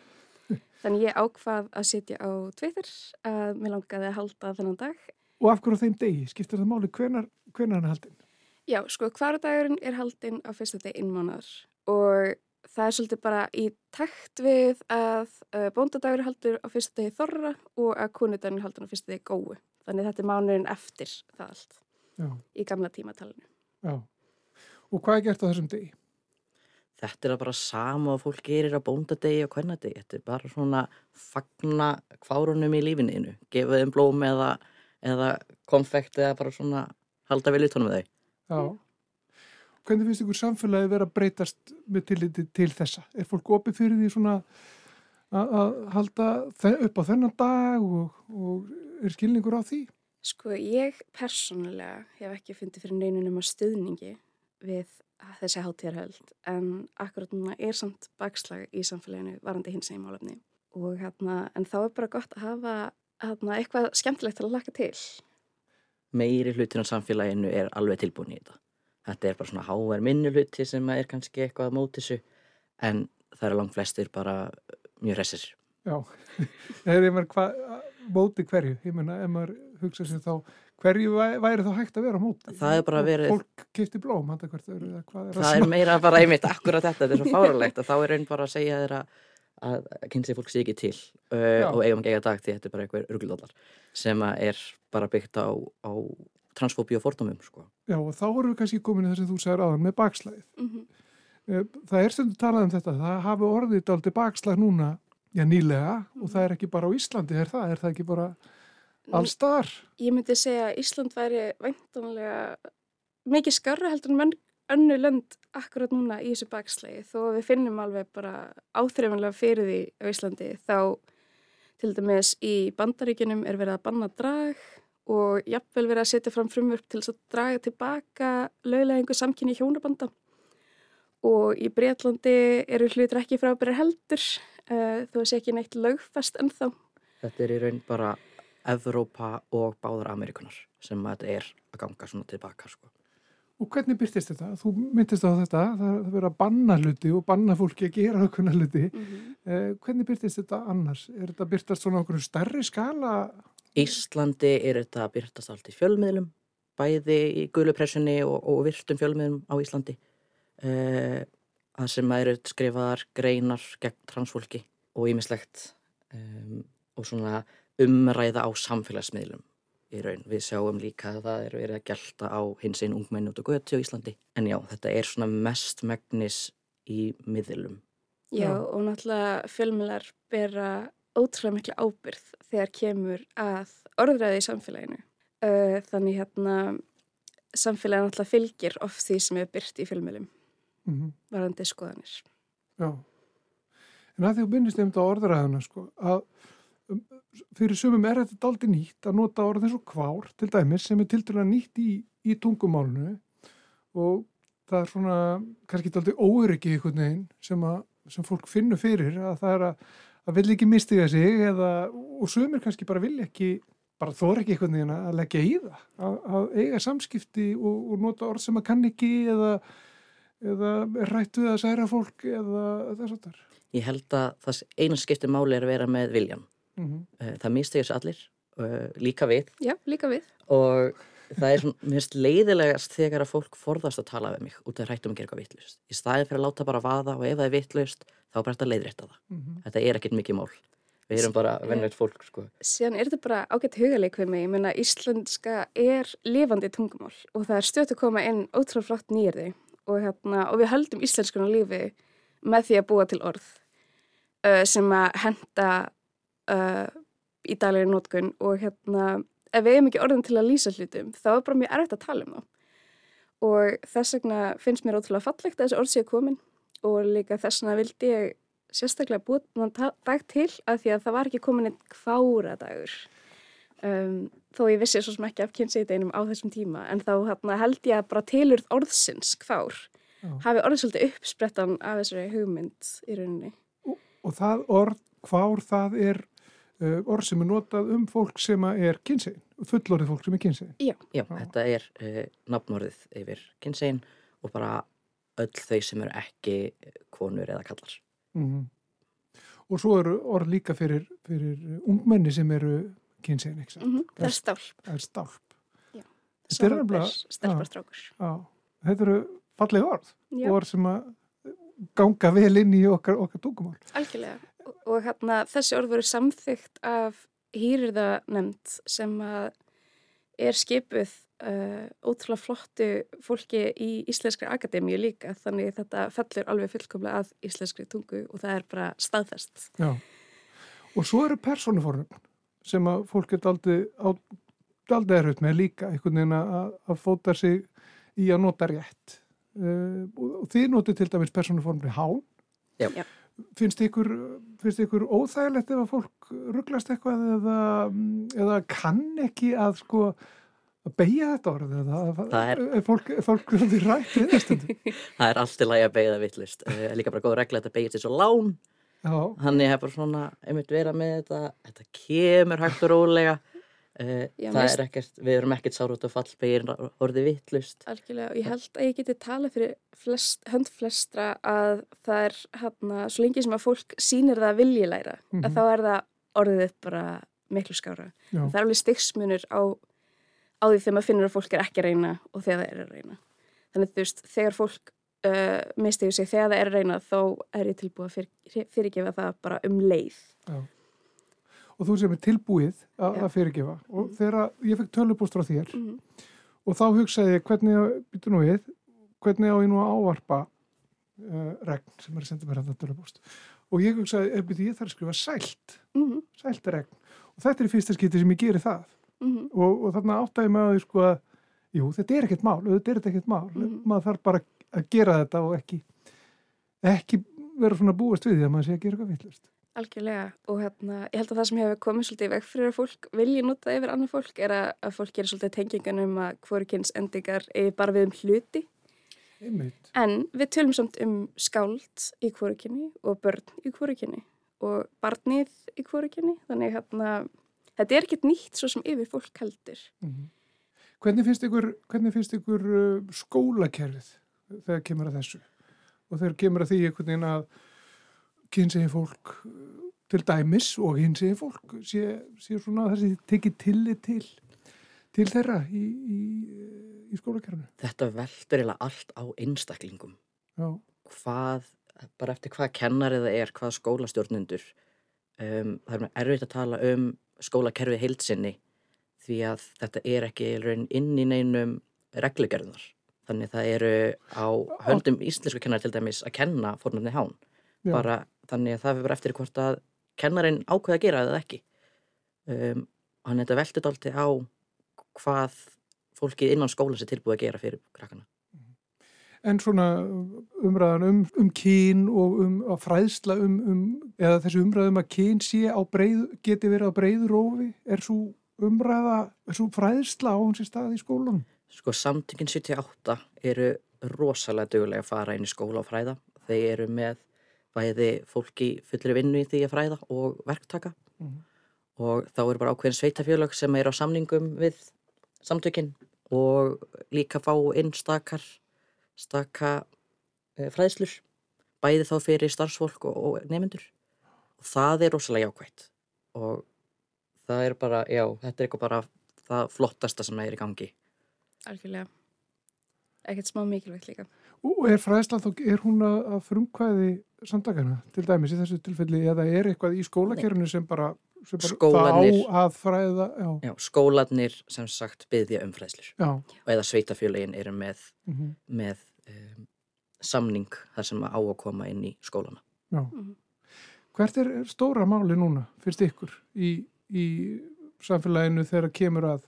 Þannig ég ákvað að sitja á Twitter að mér langaði að halda þennan dag. Og af hverju á þeim degi, skiptir það máli, hvenar, hvenar hann er haldinn? Já, sko, hvaradagurinn er haldinn á fyrsta deg innmánaðar og það er svolítið bara í takt við að uh, bóndadagur er haldur á fyrsta degi þorra og að kunudagurinn er haldur á fyrsta degi gói. Þannig þetta er mánuðin eftir það allt Já, í gamla tímatalinu. já. Og hvað er gert á þessum degi? Þetta er bara sama að fólk gerir á bóndadegi og kvennadegi. Þetta er bara svona fagna kvárunum í lífininu. Gefa þeim blóm eða, eða konfekt eða bara svona halda vel utanum þau. Já. Hvernig finnst ykkur samfélagi vera að breytast með tilliti til þessa? Er fólk opið fyrir því svona að að halda upp á þennan dag og, og er skilningur á því? Sko, ég persónulega hef ekki fundið fyrir neynunum að stuðningi við þessi hátíðarhöld en akkurat núna er samt bakslag í samfélaginu varandi hins eginn málefni og hérna, en þá er bara gott að hafa hérna, eitthvað skemmtilegt til að laka til. Meiri hlutin á samfélaginu er alveg tilbúin í þetta. Þetta er bara svona háver minni hluti sem er kannski eitthvað að móti þessu en það eru langt flestir bara mjög hressir. Já, eða ég meina hvað, móti hverju? Ég meina, ef maður hugsa sér þá, hverju væ- væri þá hægt að vera móti? Það er bara verið- Fólk kipti blóm, handa hvert öru, hvað er Það er meira bara einmitt akkurat þetta, þetta er svo fáralegt að þá er einn bara að segja þeirra að kynnsi fólk sé ekki til uh, og eigum ekki eiga dag því þetta er bara einhver ruggldólar sem að er bara byggt á, á transfóbíu og fordómum sko. Já, og þá erum við kannski komin í það sem þú sagðir áðan með bakslæðið. Mm Eh, Það er stundu talað um þetta, það hafi orðið daldi bakslag núna, já nýlega, og það er ekki bara á Íslandi, er það, er það ekki bara allstar? Ég myndi segja að Ísland væri væntanlega mikið skarra heldur en menn önnu lönd akkurat núna í þessu bakslegi þó að við finnum alveg bara áþreifanlega fyrir því á Íslandi þá til dæmis í bandaríkinum er verið að banna drag og jafnvel verið að setja fram frumvörp til að draga tilbaka löglegingu samkynni hjónabanda. Og í Breitlandi eru hlutur ekki frábæri heldur uh, þó að sé ekki neitt lögfest ennþá. Þetta er í raun bara Evrópa og báðar Amerikunar sem þetta er að ganga svona tilbaka sko. Og hvernig byrtist þetta? Þú myndist á þetta, það er verið að banna hluti og banna fólki að gera okkurna hluti. mm -hmm. Eh, hvernig byrtist þetta annars? Er þetta byrtast svona okkur stærri skala? Íslandi er þetta byrtast allt í fjölmiðlum bæði í gulupressunni og, og virtum fjölmiðlum á Íslandi uh, að sem að eru skrifaðar greinar gegn transfólki og ímislegt um, og svona umræða á samfélagsmiðlum í raun. Við sjáum líka að það er verið að gelta á hins einn ungmenni út á götu á Íslandi. En já, þetta er svona mest megnis í miðlum. Já, Já. og náttúrulega fjölmjölar bera ótrúlega miklu ábyrð þegar kemur að orðræði í samfélaginu. Þannig hérna samfélagin náttúrulega fylgir oft því sem er byrt í fjölmjölum, Mm varandi skoðanir. Já. En að því að minnist nefnd á orðræðuna, sko, að fyrir sumum er þetta daldi nýtt að nota orð eins og kvár, til dæmis, sem er tildulega nýtt í, í tungumálunu og það er svona, kannski daldi óöryggi einhvern veginn sem, að, sem fólk finnur fyrir að það er að, að vilja ekki mistiga sig eða, og sumir kannski bara vilja ekki, bara þóra ekki einhvern veginn að leggja í það, að, að eiga samskipti og, og nota orð sem að kann ekki eða eða er rætt við að særa fólk eða þess að þar. Ég held að það eina skipti máli er að vera með viljan. Mm -hmm. Eh, Það mistegur sér allir, uh, líka við Já, líka við. og það er svona, mér finnst leiðilegast þegar að fólk forðast að tala við mig út af hrættum að gera eitthvað vittlust. Í staðin fyrir að láta bara vaða og ef það er vittlust þá er bara hægt að leiðrétta það. Þetta er ekkert mikið mál. Við erum bara vennveit fólk, sko. Síðan er þetta bara ágætt hugaleik við mig. Ég meina, íslenska er lifandi tungumál og það er stöðt að koma inn ótrúlega flott nýjirði og, hérna, og við höldum íslenskuna lífi með því að búa til orð uh, sem að henda uh, í daglegri nótkun og hérna ef við hefum ekki orðin til að lýsa hlutum þá er bara mjög erfitt að tala um þá. Og þess vegna finnst mér ótrúlega fallegt að þessi orð sé komin og líka þess vegna vildi ég sérstaklega búið dag til að því að það var ekki komin einn kvára dagur um, þó ég vissi svo sem ekki af kynnseitinum á þessum tíma en þá hérna, held ég að bara tilurð orðsins kvár Já. hafi orðið svolítið uppsprettan af þessari hugmynd í rauninni. Og, og það orð, kvár það er orð sem er notað um fólk sem er kynnsegin, fullorðið fólk sem er kynnsegin Já, Já þetta er uh, nafnorðið yfir kynnsegin og bara öll þau sem eru ekki konur eða kallar mm -hmm. Og svo eru orð líka fyrir, fyrir ungmenni sem eru kynsegin, ekki mm -hmm. það er stálp. Það er stálp. Alveg stelpastrákur þetta eru falleg orð já. orð sem að ganga vel inn í okkar, okkar tókumál algjörlega og, og hérna þessi orð voru samþygt af hýrirða nefnd sem að er skipuð uh, ótrúlega flottu fólki í Íslenskri Akademíu líka þannig þetta fellur alveg fullkomlega að Íslenskri tungu og það er bara staðfest. Já, og svo eru persónufornum sem að fólk er aldrei, aldrei erfitt með líka, einhvern veginn að, að fóta sig í að nota rétt. Uh, og þið notið til dæmis persónuformri hán. Já. Já. Finnst ykkur, finnst ykkur óþægilegt ef að fólk rugglast eitthvað eða, eða kann ekki að sko að beigja þetta orð það er, er fólk, fólk rætt við það er alltaf læg að beigja það vittlist líka bara góð regla að þetta beigja til svo lán. Þannig hefur svona einmitt verið með þetta. Þetta kemur hægt og rólega uh, Já, það er ekkert, við erum ekkert sár út af fallbeigir orði vittlist Algjörlega og ég held að ég geti tala fyrir flest, hönd flestra að það er hérna, svo lengi sem að fólk sínir það viljilæra mm -hmm. að mhm. þá er það orðið bara miklu skára Já. það er alveg styggsmunur á á því þegar maður finnur að fólk er ekki að reyna og þegar það er að reyna. Þannig þú veist, þegar fólk uh, mistiður sig þegar það er að reyna þá er ég tilbúið að fyr, fyrirgefa það bara um leið. Já. Og þú sem er tilbúið að, að fyrirgefa. Og þegar ég fekk tölupústur á þér mm -hmm. og þá hugsaði ég hvernig, býtu nú við, hvernig á ég nú að ávarpa uh, regn sem er að senda mér þetta tölupúst og ég hugsaði, ef ég þarf að skrifa sælt, mm -hmm. sælt regn og þetta er fyrsta skipti sem ég geri það. Mm -hmm. og, og þarna áttæði með að því sko að jú, þetta er ekkert mál, þetta er ekkert mál. -hmm. maður þarf bara að gera þetta og ekki ekki vera svona búast við því að maður sé að gera eitthvað vittlust Algjörlega og hérna, ég held að það sem hefur komið svolítið vekk fyrir að fólk vilji nota yfir annar fólk er að, að fólk gerir svolítið tengingan um að hvorukynns endingar er bara við um hluti Einmitt. en við tölum samt um skáld í hvorukynni og börn í hvorukynni og barnið í hvorukynni þannig hérna þetta er ekkert nýtt svo sem yfir fólk heldur. Mm -hmm. Hvernig finnst ykkur, hvernig finnst ykkur uh, skólakerfið þegar kemur að þessu? Og þegar kemur að því einhvern veginn að kynsegi fólk til dæmis og kynsegi fólk sé, sé svona þessi tekið tillit til, til þeirra í, í, í skólakerfinu? Þetta veldur eiginlega allt á einstaklingum. Já. Hvað, bara eftir hvað kennarið það er, hvað skólastjórnundur. Um, það er erfitt að tala um skólakerfi heilsinni því að þetta er ekki inn í neinum reglugerðunar. Þannig það eru á höndum íslensku kennar til dæmis að kenna fórnarni hán. Bara, þannig að það fyrir eftir hvort að kennarin ákveða að gera eða ekki. Um, hann þetta veldur alltaf á hvað fólkið innan skóla sér tilbúið að gera fyrir krakkana. En svona umræðan um, um kyn og um fræðsla um, um eða þessu umræðum að kyn sé á breið, geti verið á breyðurófi, er svo umræða, er svo fræðsla á hans í staði í skólanum? Sko samtökinn 78 eru rosalega dögulega að fara inn í skóla og fræða. Þeir eru með bæði fólki fullri vinnu í því að fræða og verktaka. Mm -hmm. og þá eru bara ákveðin sveitafjölög sem er á samningum við samtökinn og líka fá einstakar staka e, fræðslur bæði þá fyrir starfsfólk og, og nefnendur og það er rosalega jákvægt og það er bara, já, þetta er eitthvað bara það flottasta sem er í gangi. Algjörlega. Ekkert smá mikilvægt líka. Og er fræðslan þá, er hún að frumkvæði samdagana til dæmis í þessu tilfelli eða er eitthvað í skólakerfinu sem bara, sem bara skólanir, þá að fræða já. Já, skólanir sem sagt byggja um fræðslur já. og eða sveitafjölegin eru með, mm -hmm. með um, samning þar sem á að koma inn í skólana. Já. Mhm. Hvert er stóra máli núna fyrst ykkur í, í samfélaginu þegar kemur að,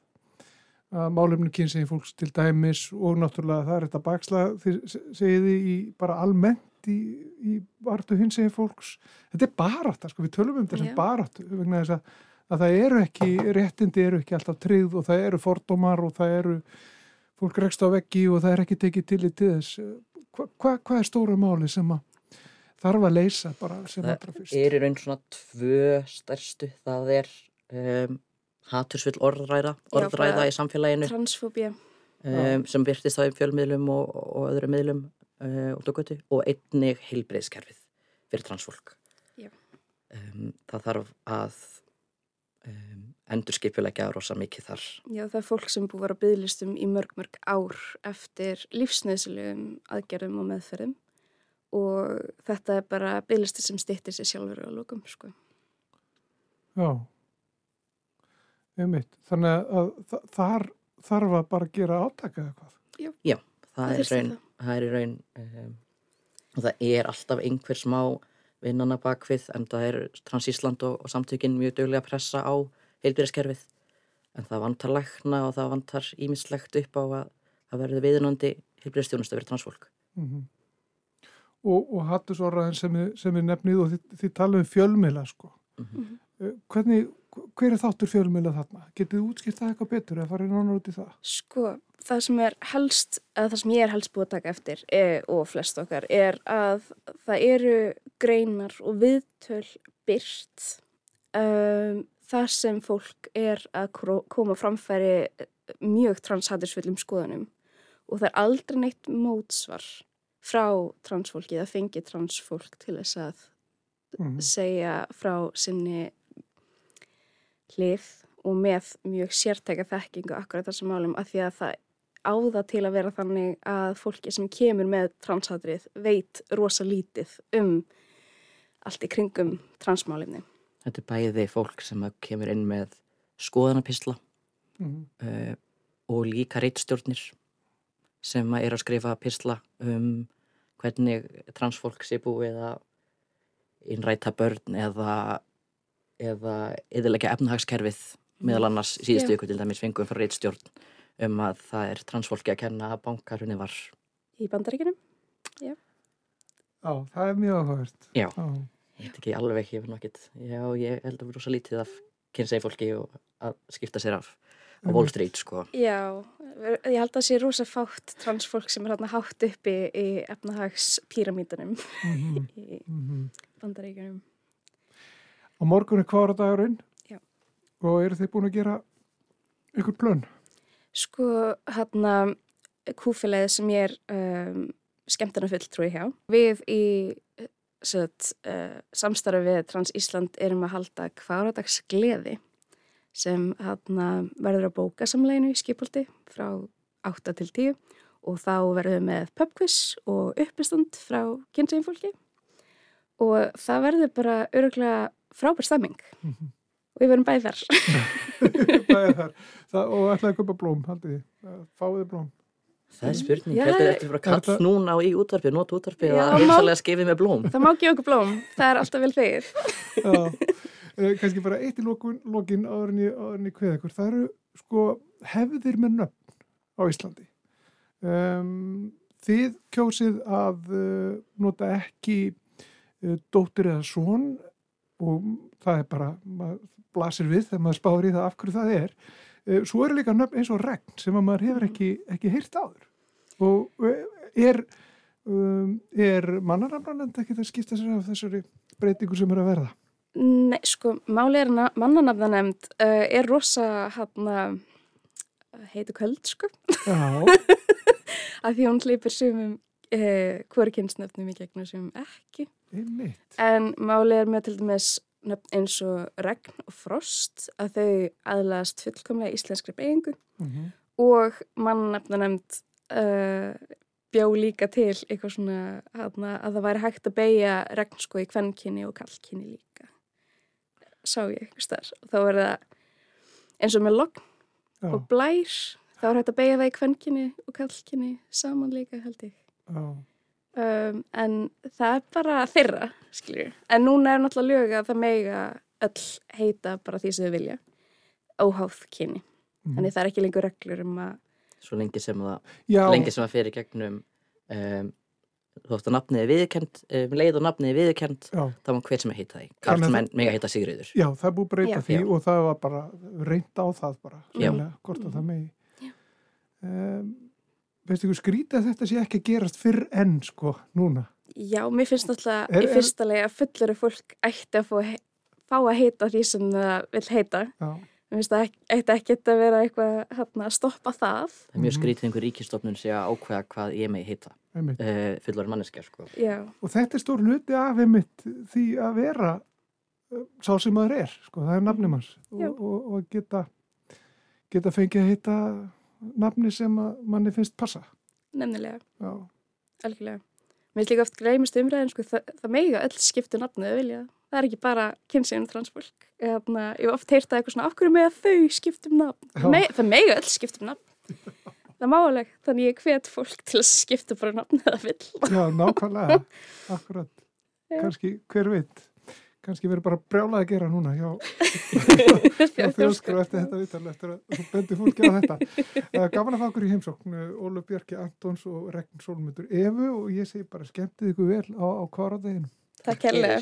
að málefni kynsegin fólks til dæmis og náttúrulega það er þetta baksla þið segið þið í bara almennt í, í vartu hinsegin fólks. Þetta er barátta, sko, við tölum um þetta sem Já. baráttu vegna þess að, að það eru ekki réttindi eru ekki alltaf tryggð og það eru fordómar og það eru fólk rekst á veggi og það er ekki tekið til í til þess. Hvað hva, hva er stóra máli sem að þarf að leysa bara sem allra Það fyrst? er í raun svona tvö stærstu, það er um, hatursvill orðræða, Já, orðræða bara í samfélaginu Transfóbía. um, sem byrtist í fjölmiðlum og, og öðrum miðlum uh, út á götu og einnig heilbreyðskerfið fyrir transfólk. Já. Um, það þarf að um, endur skipulegja rosa mikið þar. Já, það er fólk sem búið að bygglistum í mörg, mörg ár eftir lífsnöðsilegum aðgerðum og meðferðum og þetta er bara bygglisti sem stýttir sér sjálfur á lókum, sko. Já, einmitt. Þannig að þa- þar þarf að bara gera átaka eða hvað. Já, það, Það er, raun, það er í raun um, og það er alltaf einhver smá vinnana bakvið en það er Transísland og, og samtökin mjög duglega að pressa á heilbyrðiskerfið en það vantar lækna og það vantar ímislegt upp á að það verður viðunandi heilbyrðistjónustu fyrir transfólk. Mm Og, og hattusorraðin sem, sem við nefnið og þið, þið talum um fjölmila sko. Mhm. Eh, Hvernig, hver er þáttur fjölmila þarna? Getið þið útskipt það eitthvað betur eða farið nánar út í það? Sko, það sem er helst, eða það sem ég er helst búið að taka eftir e, og flest okkar er að það eru greinar og viðtöl byrt um, þar sem fólk er að koma framfæri mjög transhatursfullum skoðunum. Og það er aldrei neitt mótsvar frá transfólki eða fengi transfólk til þess að Mm segja frá sinni hlið og með mjög sértæka þekkingu akkurat þessum málum af því að það áða til að vera þannig að fólki sem kemur með transhatrið veit rosa lítið um allt í kringum transmálinni. Þetta er bæði fólk sem kemur inn með skoðanapisla -hmm. uh, og líka reitstjórnir sem er að skrifa pisla um hvernig transfólk sé búið að innræta börn eða eða eðilegja efnahagskerfið meðal annars síðustu ykkur til dæmis fengum frá reitstjórn um að það er transfólki að kenna að bankarunni var Í bandaríkinum? Já, það er mjög áhugavert. Já. Já. ég veit ekki alveg, ég já, ég held að vera rosa lítið af kynsegi fólki og að skipta sér af á Wall Street, sko Já, ég held að það sé rosa fátt transfólk sem er hérna hátt uppi í efnahagspíramítanum Mm í -hmm. bandaríkinum. Á morgun er hvaðra dagurinn Já. og eru þið búin að gera ykkur plön? Sko, hérna, kúfilegið sem ég er um, skemmtana fulltrúi hjá. Við í set, uh, samstarfi við Trans Ísland erum að halda kváradags gleði sem hérna, verður að bóka samleginu í skipolti frá 8 til 10 og þá verðum við með pubquiz og uppistand frá kynsegin fólki og það verður bara öruglega frábær stemming Mhm. og við verðum bæði þar. er þar. Það, og ætlaði að kaupa blóm. Eh, Fáið þið blóm. það er spurning, Já, hvernig er þetta fyrir að kall þetta- núna á í útvarfi, nota útvarfi Já, að má- heimsalega skifið með blóm Það má gefa okkur blóm, það er alltaf vel þegið. Já. Eh, Kannski bara eitt í lokin, lokin áður en ég, áður en ég kveða ykkur. Það eru sko hefðir með nöfn á Íslandi. Um, þið kjósið að uh, nota ekki uh, dóttir eða son og það er bara, maður blasir við þegar maður spáir í það af hverju það er. Uh, svo eru líka nöfn eins og regn sem að maður hefur ekki, ekki heyrt áður. Og uh, er, um, er mannarafnanend ekki það skipta sér af þessari breytingu sem er að verða? Nei, sko, máli er að mannanafnanemnd uh, er rosa hann heitu köld, sko, Já, af því hún hleypir sumum uh, hvori kynnsnöfnum í gegnum sumum ekki. einmitt. En máli er með til dæmis nöfn eins og regn og frost að þau aðlast fullkomlega íslenskri beigingu Mm og mannanafnanemnd uh, bjó líka til eitthvað svona hana, að það væri hægt að beigja regn sko í kvennkynni og kallkynni líka. Sá ég eitthvað starf. Og þá er það eins og með logn Já, og blær, þá er hægt að beigja það í kvennkynni og kallkynni saman líka held ég. Já. um, en það er bara þeirra, skiljur. En núna er náttúrulega lög að það mega öll heita bara því sem þau vilja, óháð kyni. Mhm. Þannig það er ekki lengur reglur um að, Svo lengi sem það, Já, lengi sem það fyrir gegnum um, þú veist að nafnið er viðurkend um, leið og nafnið er viðurkend já, þá má hver sem að heita því Karlmenn mega heita Sigriður já, það er búið að breyta Já. því Já. og það var bara reynd á það bara, hvort að það megi. Já. Um, veistu ykkur skrítið að þetta sé ekki að gerast fyrr enn, sko, núna? já, mér finnst náttúrulega Er- í fyrsta leið að fulluru fólk ætti að fá, fá að heita því sem það vil heita. Já, Mér finnst það ekki- ætti ekki að vera eitthvað hérna, að stoppa það. það er mjög Mhm. skrítið einhver ríkistofnun sé að ákveða hvað ég megi heita uh, fullari manneskja sko. Já, Og þetta er stór hluti af einmitt því að vera uh, sá sem maður er, sko, það er nafnum hans Já. og, og, og geta, geta fengið að heita nafni sem manni finnst passa. nefnilega, Já, algjörlega. Mér finnst líka oft gleymist umræðin, sko, það, það mega öll skiptu vilja. Það er ekki bara kynsegin transfólk. Þannig að ég hef oft heyrt að eitthvað svona, hverju með þau skiptum nafn? Já. Það mega, það öll skiptum nafn. Það er máleg, þannig ég hvet fólk til að skipta bara nafn eða vill. já nákvæmlega, akkurat. Já. Kannski, hver veit, kannski verður bara brjálað að gera núna hjá, hjá Já, þjóðskrá eftir þetta viðtal, eftir að þú bendir fólki á þetta. Uh, gaman að fá okkur í heimsókn, uh, Ólu Björki Antons og Regn Solmundur Efu og ég segi bara skemmtið ykkur vel á, á kvaradeginu. Takk kærlega.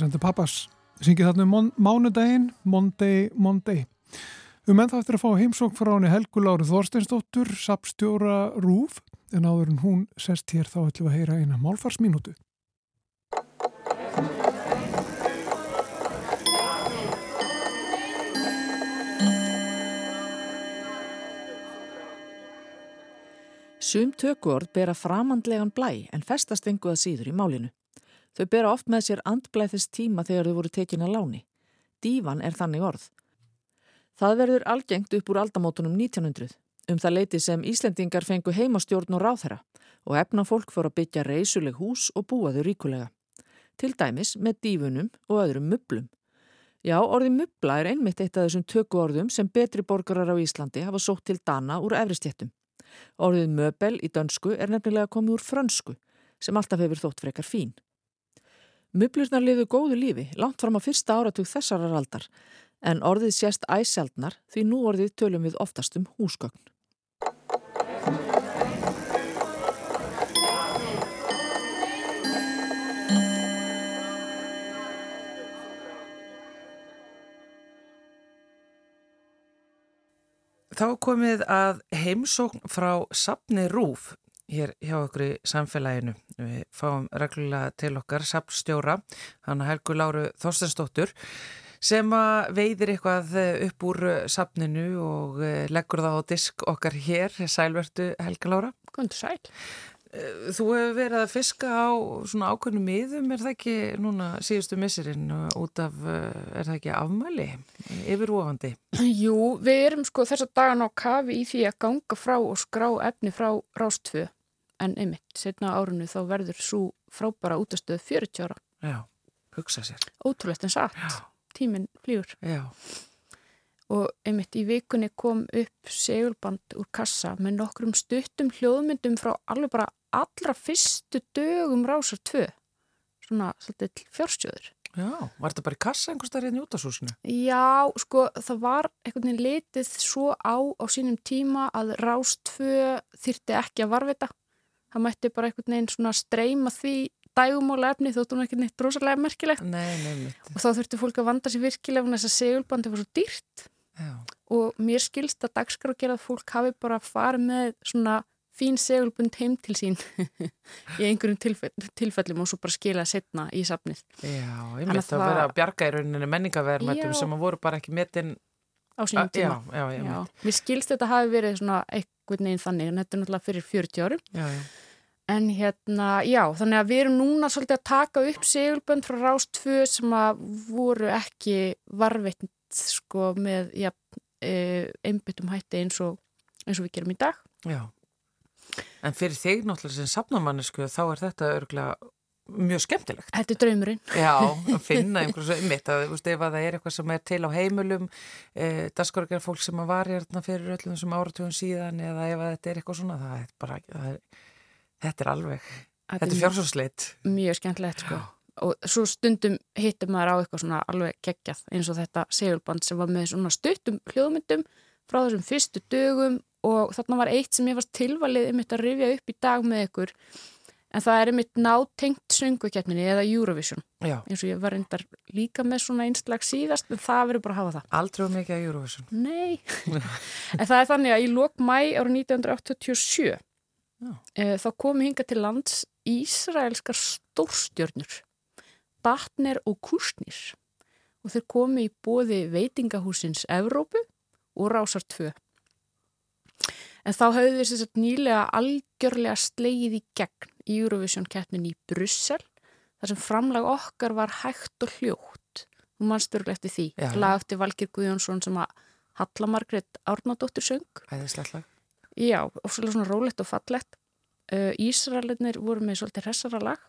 Sender Pappas. Syngið þarna um mánudaginn Monday, Monday. Um ennþá eftir að fá heimsók frá henni Helgu Láru Þorsteinsdóttur, sapstjóra Rúf, en áður en hún sest hér þá ætlum við að heyra eina málfarsminútu Sum tökuord bera framandlegan blæ en festast enguða síður í málinu. Þau bera oft með sér andblæðis tíma þegar þau voru tekin að láni. Dívan er þannig orð. Það verður algengt upp úr aldamótunum 1900, um það leiti sem Íslendingar fengu heimastjórn og ráþæra og efna fólk fór að byggja reysuleg hús og búa þau ríkulega. Til dæmis með dífunum og öðrum mublum. Já, orði mubla er einmitt eitt af þessum tökuorðum sem betri borgarar á Íslandi hafa sótt til dana úr efristjettum. Orðið möbel í dönsku er nefnilega komið úr frönsku sem alltaf hefur þótt frekar fín. Mublurnar liðu góðu lífi langt fram á fyrsta áratug þessarar aldar en orðið sést æsjaldnar því nú orðið tölum við oftast um húsgögn. Þá komið að heimsókn frá Sapni Rúf hér hjá okkur í samfélaginu. Við fáum reglulega til okkar Sapstjóra, hann Helgu Láru Þorstensdóttur, sem veiðir eitthvað upp úr sapninu og leggur það á disk okkar hér. Sælvertu Helga Lára. Góðan sæl. Þú hefur verið að fiska á svona ákveðnum miðum, er það ekki núna síðustu missurinn út af, er það ekki afmæli yfirvofandi? Jú, við erum sko þess að dagan á kafi í því að ganga frá og skrá efni frá Rástfö en einmitt, setna árunu þá verður svo frábara útastöð 40 ára. Já, hugsa sér. Ótrúlegt en satt, Já. tíminn flýur. Já, Og einmitt í vikunni kom upp segulband úr kassa með nokkrum stuttum hljóðmyndum frá alveg bara allra fyrstu dögum Rásar 2. Svona svolítið fjárstjóður. já, var þetta bara í kassa einhvers staðar hérna í útasúsinu? Já, sko, það var einhvern veginn litið svo á á sínum tíma að Rástvö þyrti ekki að varvita. Það mætti bara einhvern veginn svona streyma því dægumóla efni þóttu hún ekki neitt rosalega merkilegt. Nei, nei, og þá þurfti fólk að vanda sér virkilega en þess að segulbandi var svo dýrt. Já, og mér skilst að dagskrá gera að fólk hafi bara farið með svona fín segulbund heim til sín í einhverjum tilfell, tilfellum og svo bara skila setna í safnið. Já, ég mitt að að vera að bjarga í rauninni menningaverðmættum sem að voru bara ekki metin á sínum Já, tíma. já, Já, mitt. mér skilst þetta hafi verið svona einhvern veginn þannig, en þetta er náttúrulega fyrir 40 árum. Já, já, En hérna, já, þannig að við erum núna svolítið að taka upp segulbönd frá Rás 2 sem að voru ekki varveitt sko með ja, e, einbyttum hætti eins og, eins og við gerum í dag. já. En fyrir þig náttúrulega sem safnamannisku þá er þetta örgulega mjög skemmtilegt. Þetta er draumurinn. Já, að finna einhversu ummitt að, þú veist, ef að það er eitthvað sem er til á heimilum, e, daskorgar fólk sem að var hérna fyrir öllum þessum áratugum síðan eða ef þetta er eitthvað svona, það er bara, það er, þetta er alveg, þetta er fjársóðsleitt. Mjög skemmtilegt, sko. Og svo stundum hittum maður á eitthvað svona alveg geggjað eins og þetta segulband sem var með svona stuttum hljóðmyndum frá þessum fyrstu dögum og þarna var eitt sem ég varst tilvalið um þetta að rifja upp í dag með ykkur en það er einmitt nátengt söngukeppninni eða Eurovision Já, eins og ég var reyndar líka með svona einslag síðast en það verður bara að hafa það. aldrei mikið að Eurovision. Nei, en það er þannig að í lok mæ árið 1987 Já. e, þá komu hinga til lands Ísraelskar stórstjörnur Batner og Kusnir og þeir komu í bóði veitingahúsins Evrópu og Rásar 2 en þá höfðu þeir sér nýlega algjörlega slegið í gegn Eurovision keppnin í Brussel þar sem framlag okkar var hægt og hljótt. Og mannstörglega eftir því. Lag eftir Valgir Guðjónsson sem að Halla Margrét Árnadóttir söng. Æðislegt lag. Já, og svona rólegt og fallegt. Uh, Ísraelinir voru með svolítið hressara lag.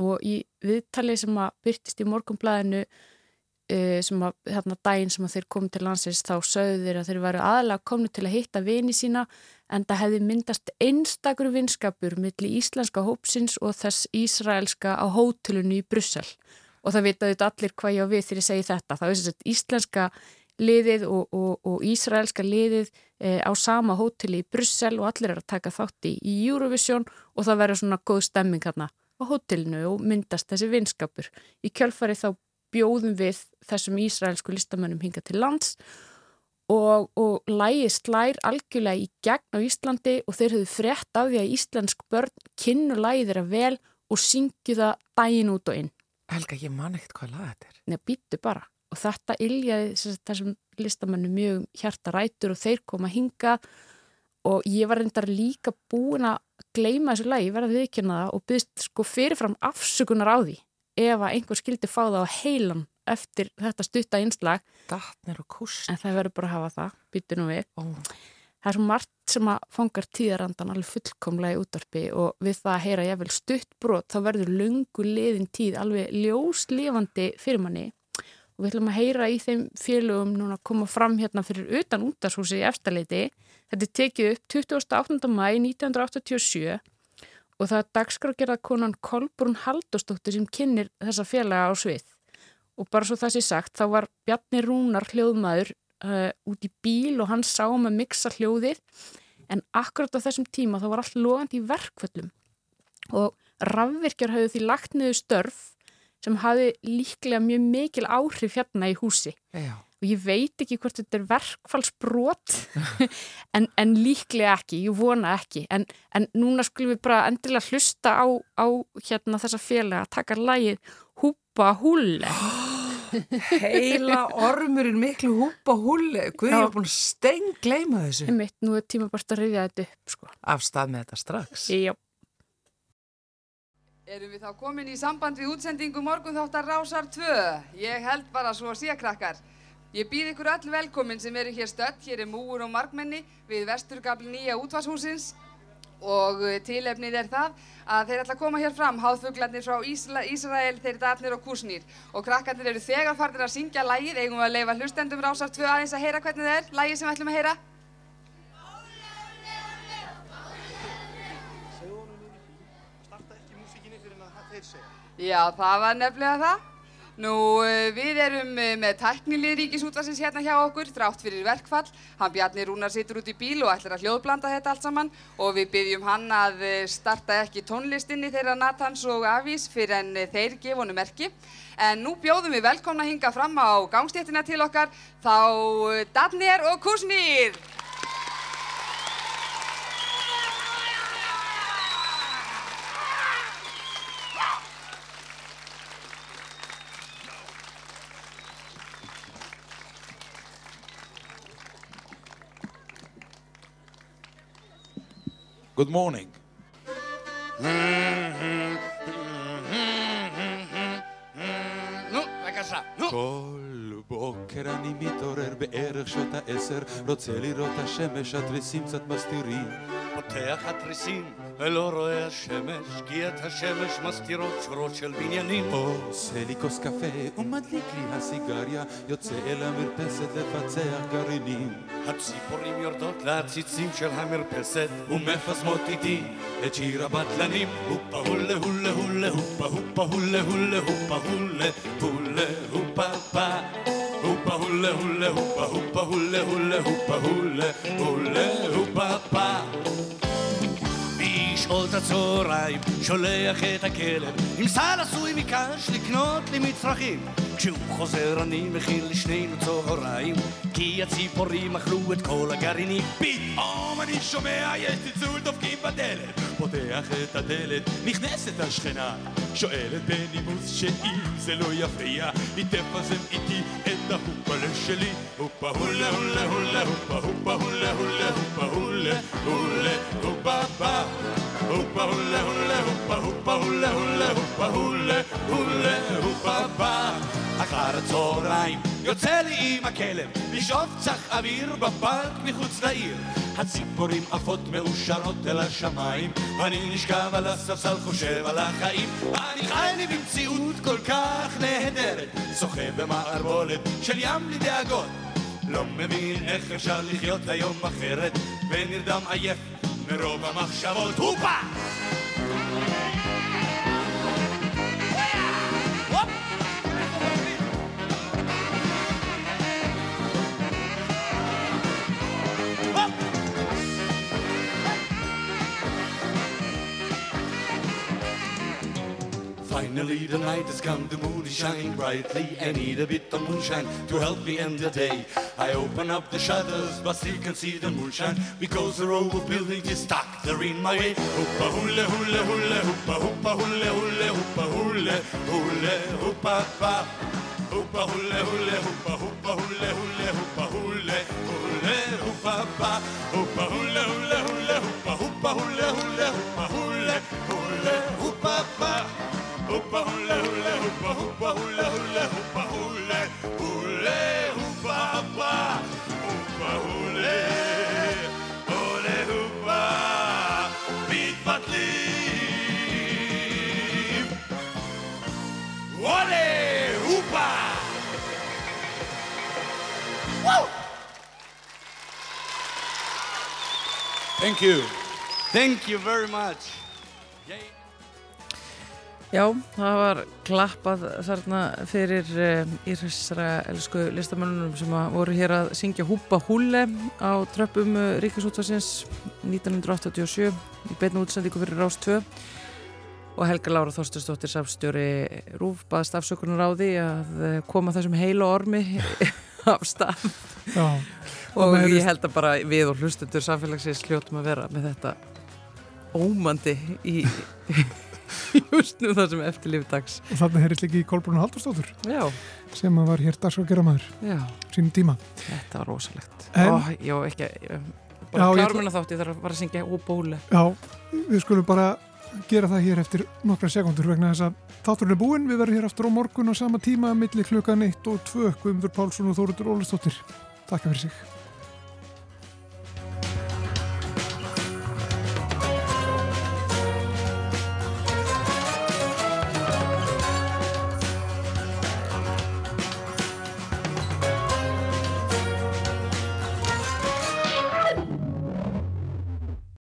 Og í viðtali sem að byrtist í morgunblæðinu uh, sem að þarna daginn sem að þeir komu til landsins þá sögðu þeir að þeir væru aðalega komni til að hitta vini sína en það hefði myndast einstakur vinskapur milli íslenska hópsins og þess ísraelska á hótelunni í Brussel og það vitaðu þetta allir hvað ég á við þegar ég segi þetta. Það er þess að íslenska liðið og, og, og ísraelska liðið e, á sama hóteli í Brussel og allir er að taka þátt í, í Eurovision og það verður svona góð stemming hérna á hótelinu og myndast þessi vinskapur. Í kjölfari þá bjóðum við þessum ísraelsku listamönnum hinga til lands og, og lægið slær algjörlega í gegn á Íslandi og þeir höfðu frétt af því að íslensk börn kynnu lægið þeirra vel og syngju það daginn út og inn. Helga, ég man ekkert hvað lag þetta er. Nei, býttu bara. Og þetta iljaði þessum listamannum mjög um hjarta rætur og þeir koma hinga og ég var reyndar líka búin að gleyma þessu lagi, verða viðkynna það og byggst sko fyrirfram afsökunar á því ef að einhver skildi fá það á heilan eftir þetta stutta einslag Gatnir og kúst. en það verður bara að hafa það, byttu nú við Ó. það er svo margt sem að fangar tíðarandan alveg fullkomlega í útvarpi og við það að heyra jáfnvel stutt brot þá verður lungu liðin tíð alveg ljóslifandi fyrir manni og við ætlum að heyra í þeim félögum núna að koma fram hérna fyrir utan útashúsi í efstaleiti þetta er tekið upp 28. mæ 1987 og það er dagskrágerða konan Kolbrún Haldóstóttir sem kynir þessa félaga á svið. Og bara svo það sé sagt þá var Bjarni Rúnar hljóðmaður uh, út í bíl og hann sá um að mixa hljóðið. En akkurat á þessum tíma þá var allt logandi í verkvöllum og rafvirkjar hafði því lagt niður störf sem hafði líklega mjög mikil áhrif hérna í húsi. Já. Og ég veit ekki hvort þetta er verkfallsbrot en, en líklega ekki, ég vona ekki en, en núna skulum við bara endilega hlusta á, á hérna þessa félaga að taka lagið Húpa Húlle Heila ormurinn miklu húpa húli. Guð, ég var búin steng gleyma þessu. Einmitt, nú er tíma bara að reyðja þetta upp sko. Af stað með þetta strax. Já. Erum við þá komin í samband við útsendingu morgunþáttar Rásar 2? Ég held bara svo að sé krakkar. Ég býð ykkur öll velkomin sem eru hér stödd, hér er múur og markmenni við vesturgabli nýja útvarshúsins og uh, tilefnið er það að þeir ætla að koma hér fram, háðfuglarnir frá Ísla, Ísrael, þeir datnir og kúsnýr. Og krakkarnir eru þegar farnir að syngja lægið, eigum við að leifa hlustendum Rásar 2 aðeins að heyra hvernig það er, lægið sem við ætlum að heyra. Já, það var nefnilega það. Nú, eh, við erum eh, með tæknilið ríkisútvarsins hérna hjá okkur, þrátt fyrir verkfall. Hann Bjarni Rúnar situr út í bíl og ætlar að hljóðblanda þetta allt saman og við byggjum hann að eh, starta ekki tónlistinni þeirra Nathans og Avís fyrir en þeir gefa honum merki. En nú bjóðum við velkomna hinga fram á gangstéttina til okkar, þá Danir og Kusnir. Good morning. נו, בבקשה, נו. כל בוקר אני מתעורר בערך שעות העשר, רוצה לראות השמש, התריסים קצת מסתירים. פותח התריסים ולא רואה השמש, כי את השמש מסתירות שורות של בניינים. עושה לי כוס קפה ומדליק לי הסיגריה, יוצא אל המרפסת לפצח גרעינים. הציפורים יורדות לעציצים של המרפסת ומפזמות איתי את שיר הבטלנים. הופה הולה הולה הולה הופה הופה הולה הולה הופה הולה הולה הופה פה הופה הולה הולה הופה הופה הולה הולה הופה הולה הולה הופה פה בשעות הצהריים שולח את הכלב עם סל עשוי מקש לקנות לי מצרכים. כשהוא חוזר אני מכין לשנינו צהריים כי הציפורים אכלו את כל הגרעינים. פתאום אני שומע יש צלצול דופקים בדלת פותח את הדלת, נכנסת השכנה. שואלת בנימוס שאם זה לא יפריע היא תפזם איתי את ההופלה שלי. הופה הולה הולה הולה הופה הופה הולה הולה הופה הולה הולה הופה פה הופה הולה הולה הופה הופה הולה הולה הופה הולה אחר הצהריים יוצא לי עם הכלב לשאוף קצת אוויר בפארק מחוץ לעיר. הציפורים עפות מאושרות אל השמיים אני נשכב על הספסל חושב על החיים. אני חי לי במציאות כל כך נהדרת שוחה במערבולת של ים בלי דאגות. לא מבין איך אפשר לחיות היום אחרת ונרדם עייף מרוב המחשבות הופה! Finally the night has come, the moon is shining brightly I need a bit of moonshine to help me end the day. I open up the shutters but still can see the moonshine Because the row of buildings is stuck there in my way. Hoopa hule hule hule hoopa hoopa hule hule hoopa hule hule hoopa pa. Hoopa hule hule hoopa hoopa hule Thank you. Thank you very much. Já, það var klappað þarna fyrir uh, íræsra elsku listamönnunum sem að voru hér að syngja Húpa Húle á tröppum uh, Ríkisútvarsins 1987 í beinu útsendíku fyrir Rás 2 og Helga Lára Þorstursdóttir safstjóri Rúf baðast afsökunar á því að uh, koma þessum heila ormi af stað Já, og ég held að bara við og hlustendur samfélagsins hljóttum að vera með þetta ómandi í just nú það sem eftirlífi dags. Og þarna heyrðist líka í Kolbrún Haldurstóttur Já, sem var hér dagsakera maður já, sínum tíma. þetta var rosalegt. En- Ó, Já, ekki Já, bara hennar þátt, ég þarf að fara að syngja og bóle Já, við skulum bara gera það hér eftir nokkra sekundur vegna þess að þátturinn er búinn, við verðum hér aftur á morgun á sama tíma milli klukkan 1 og 2 Guðmundur Pálsson og Þóruður Ólastóttir Takk fyrir sig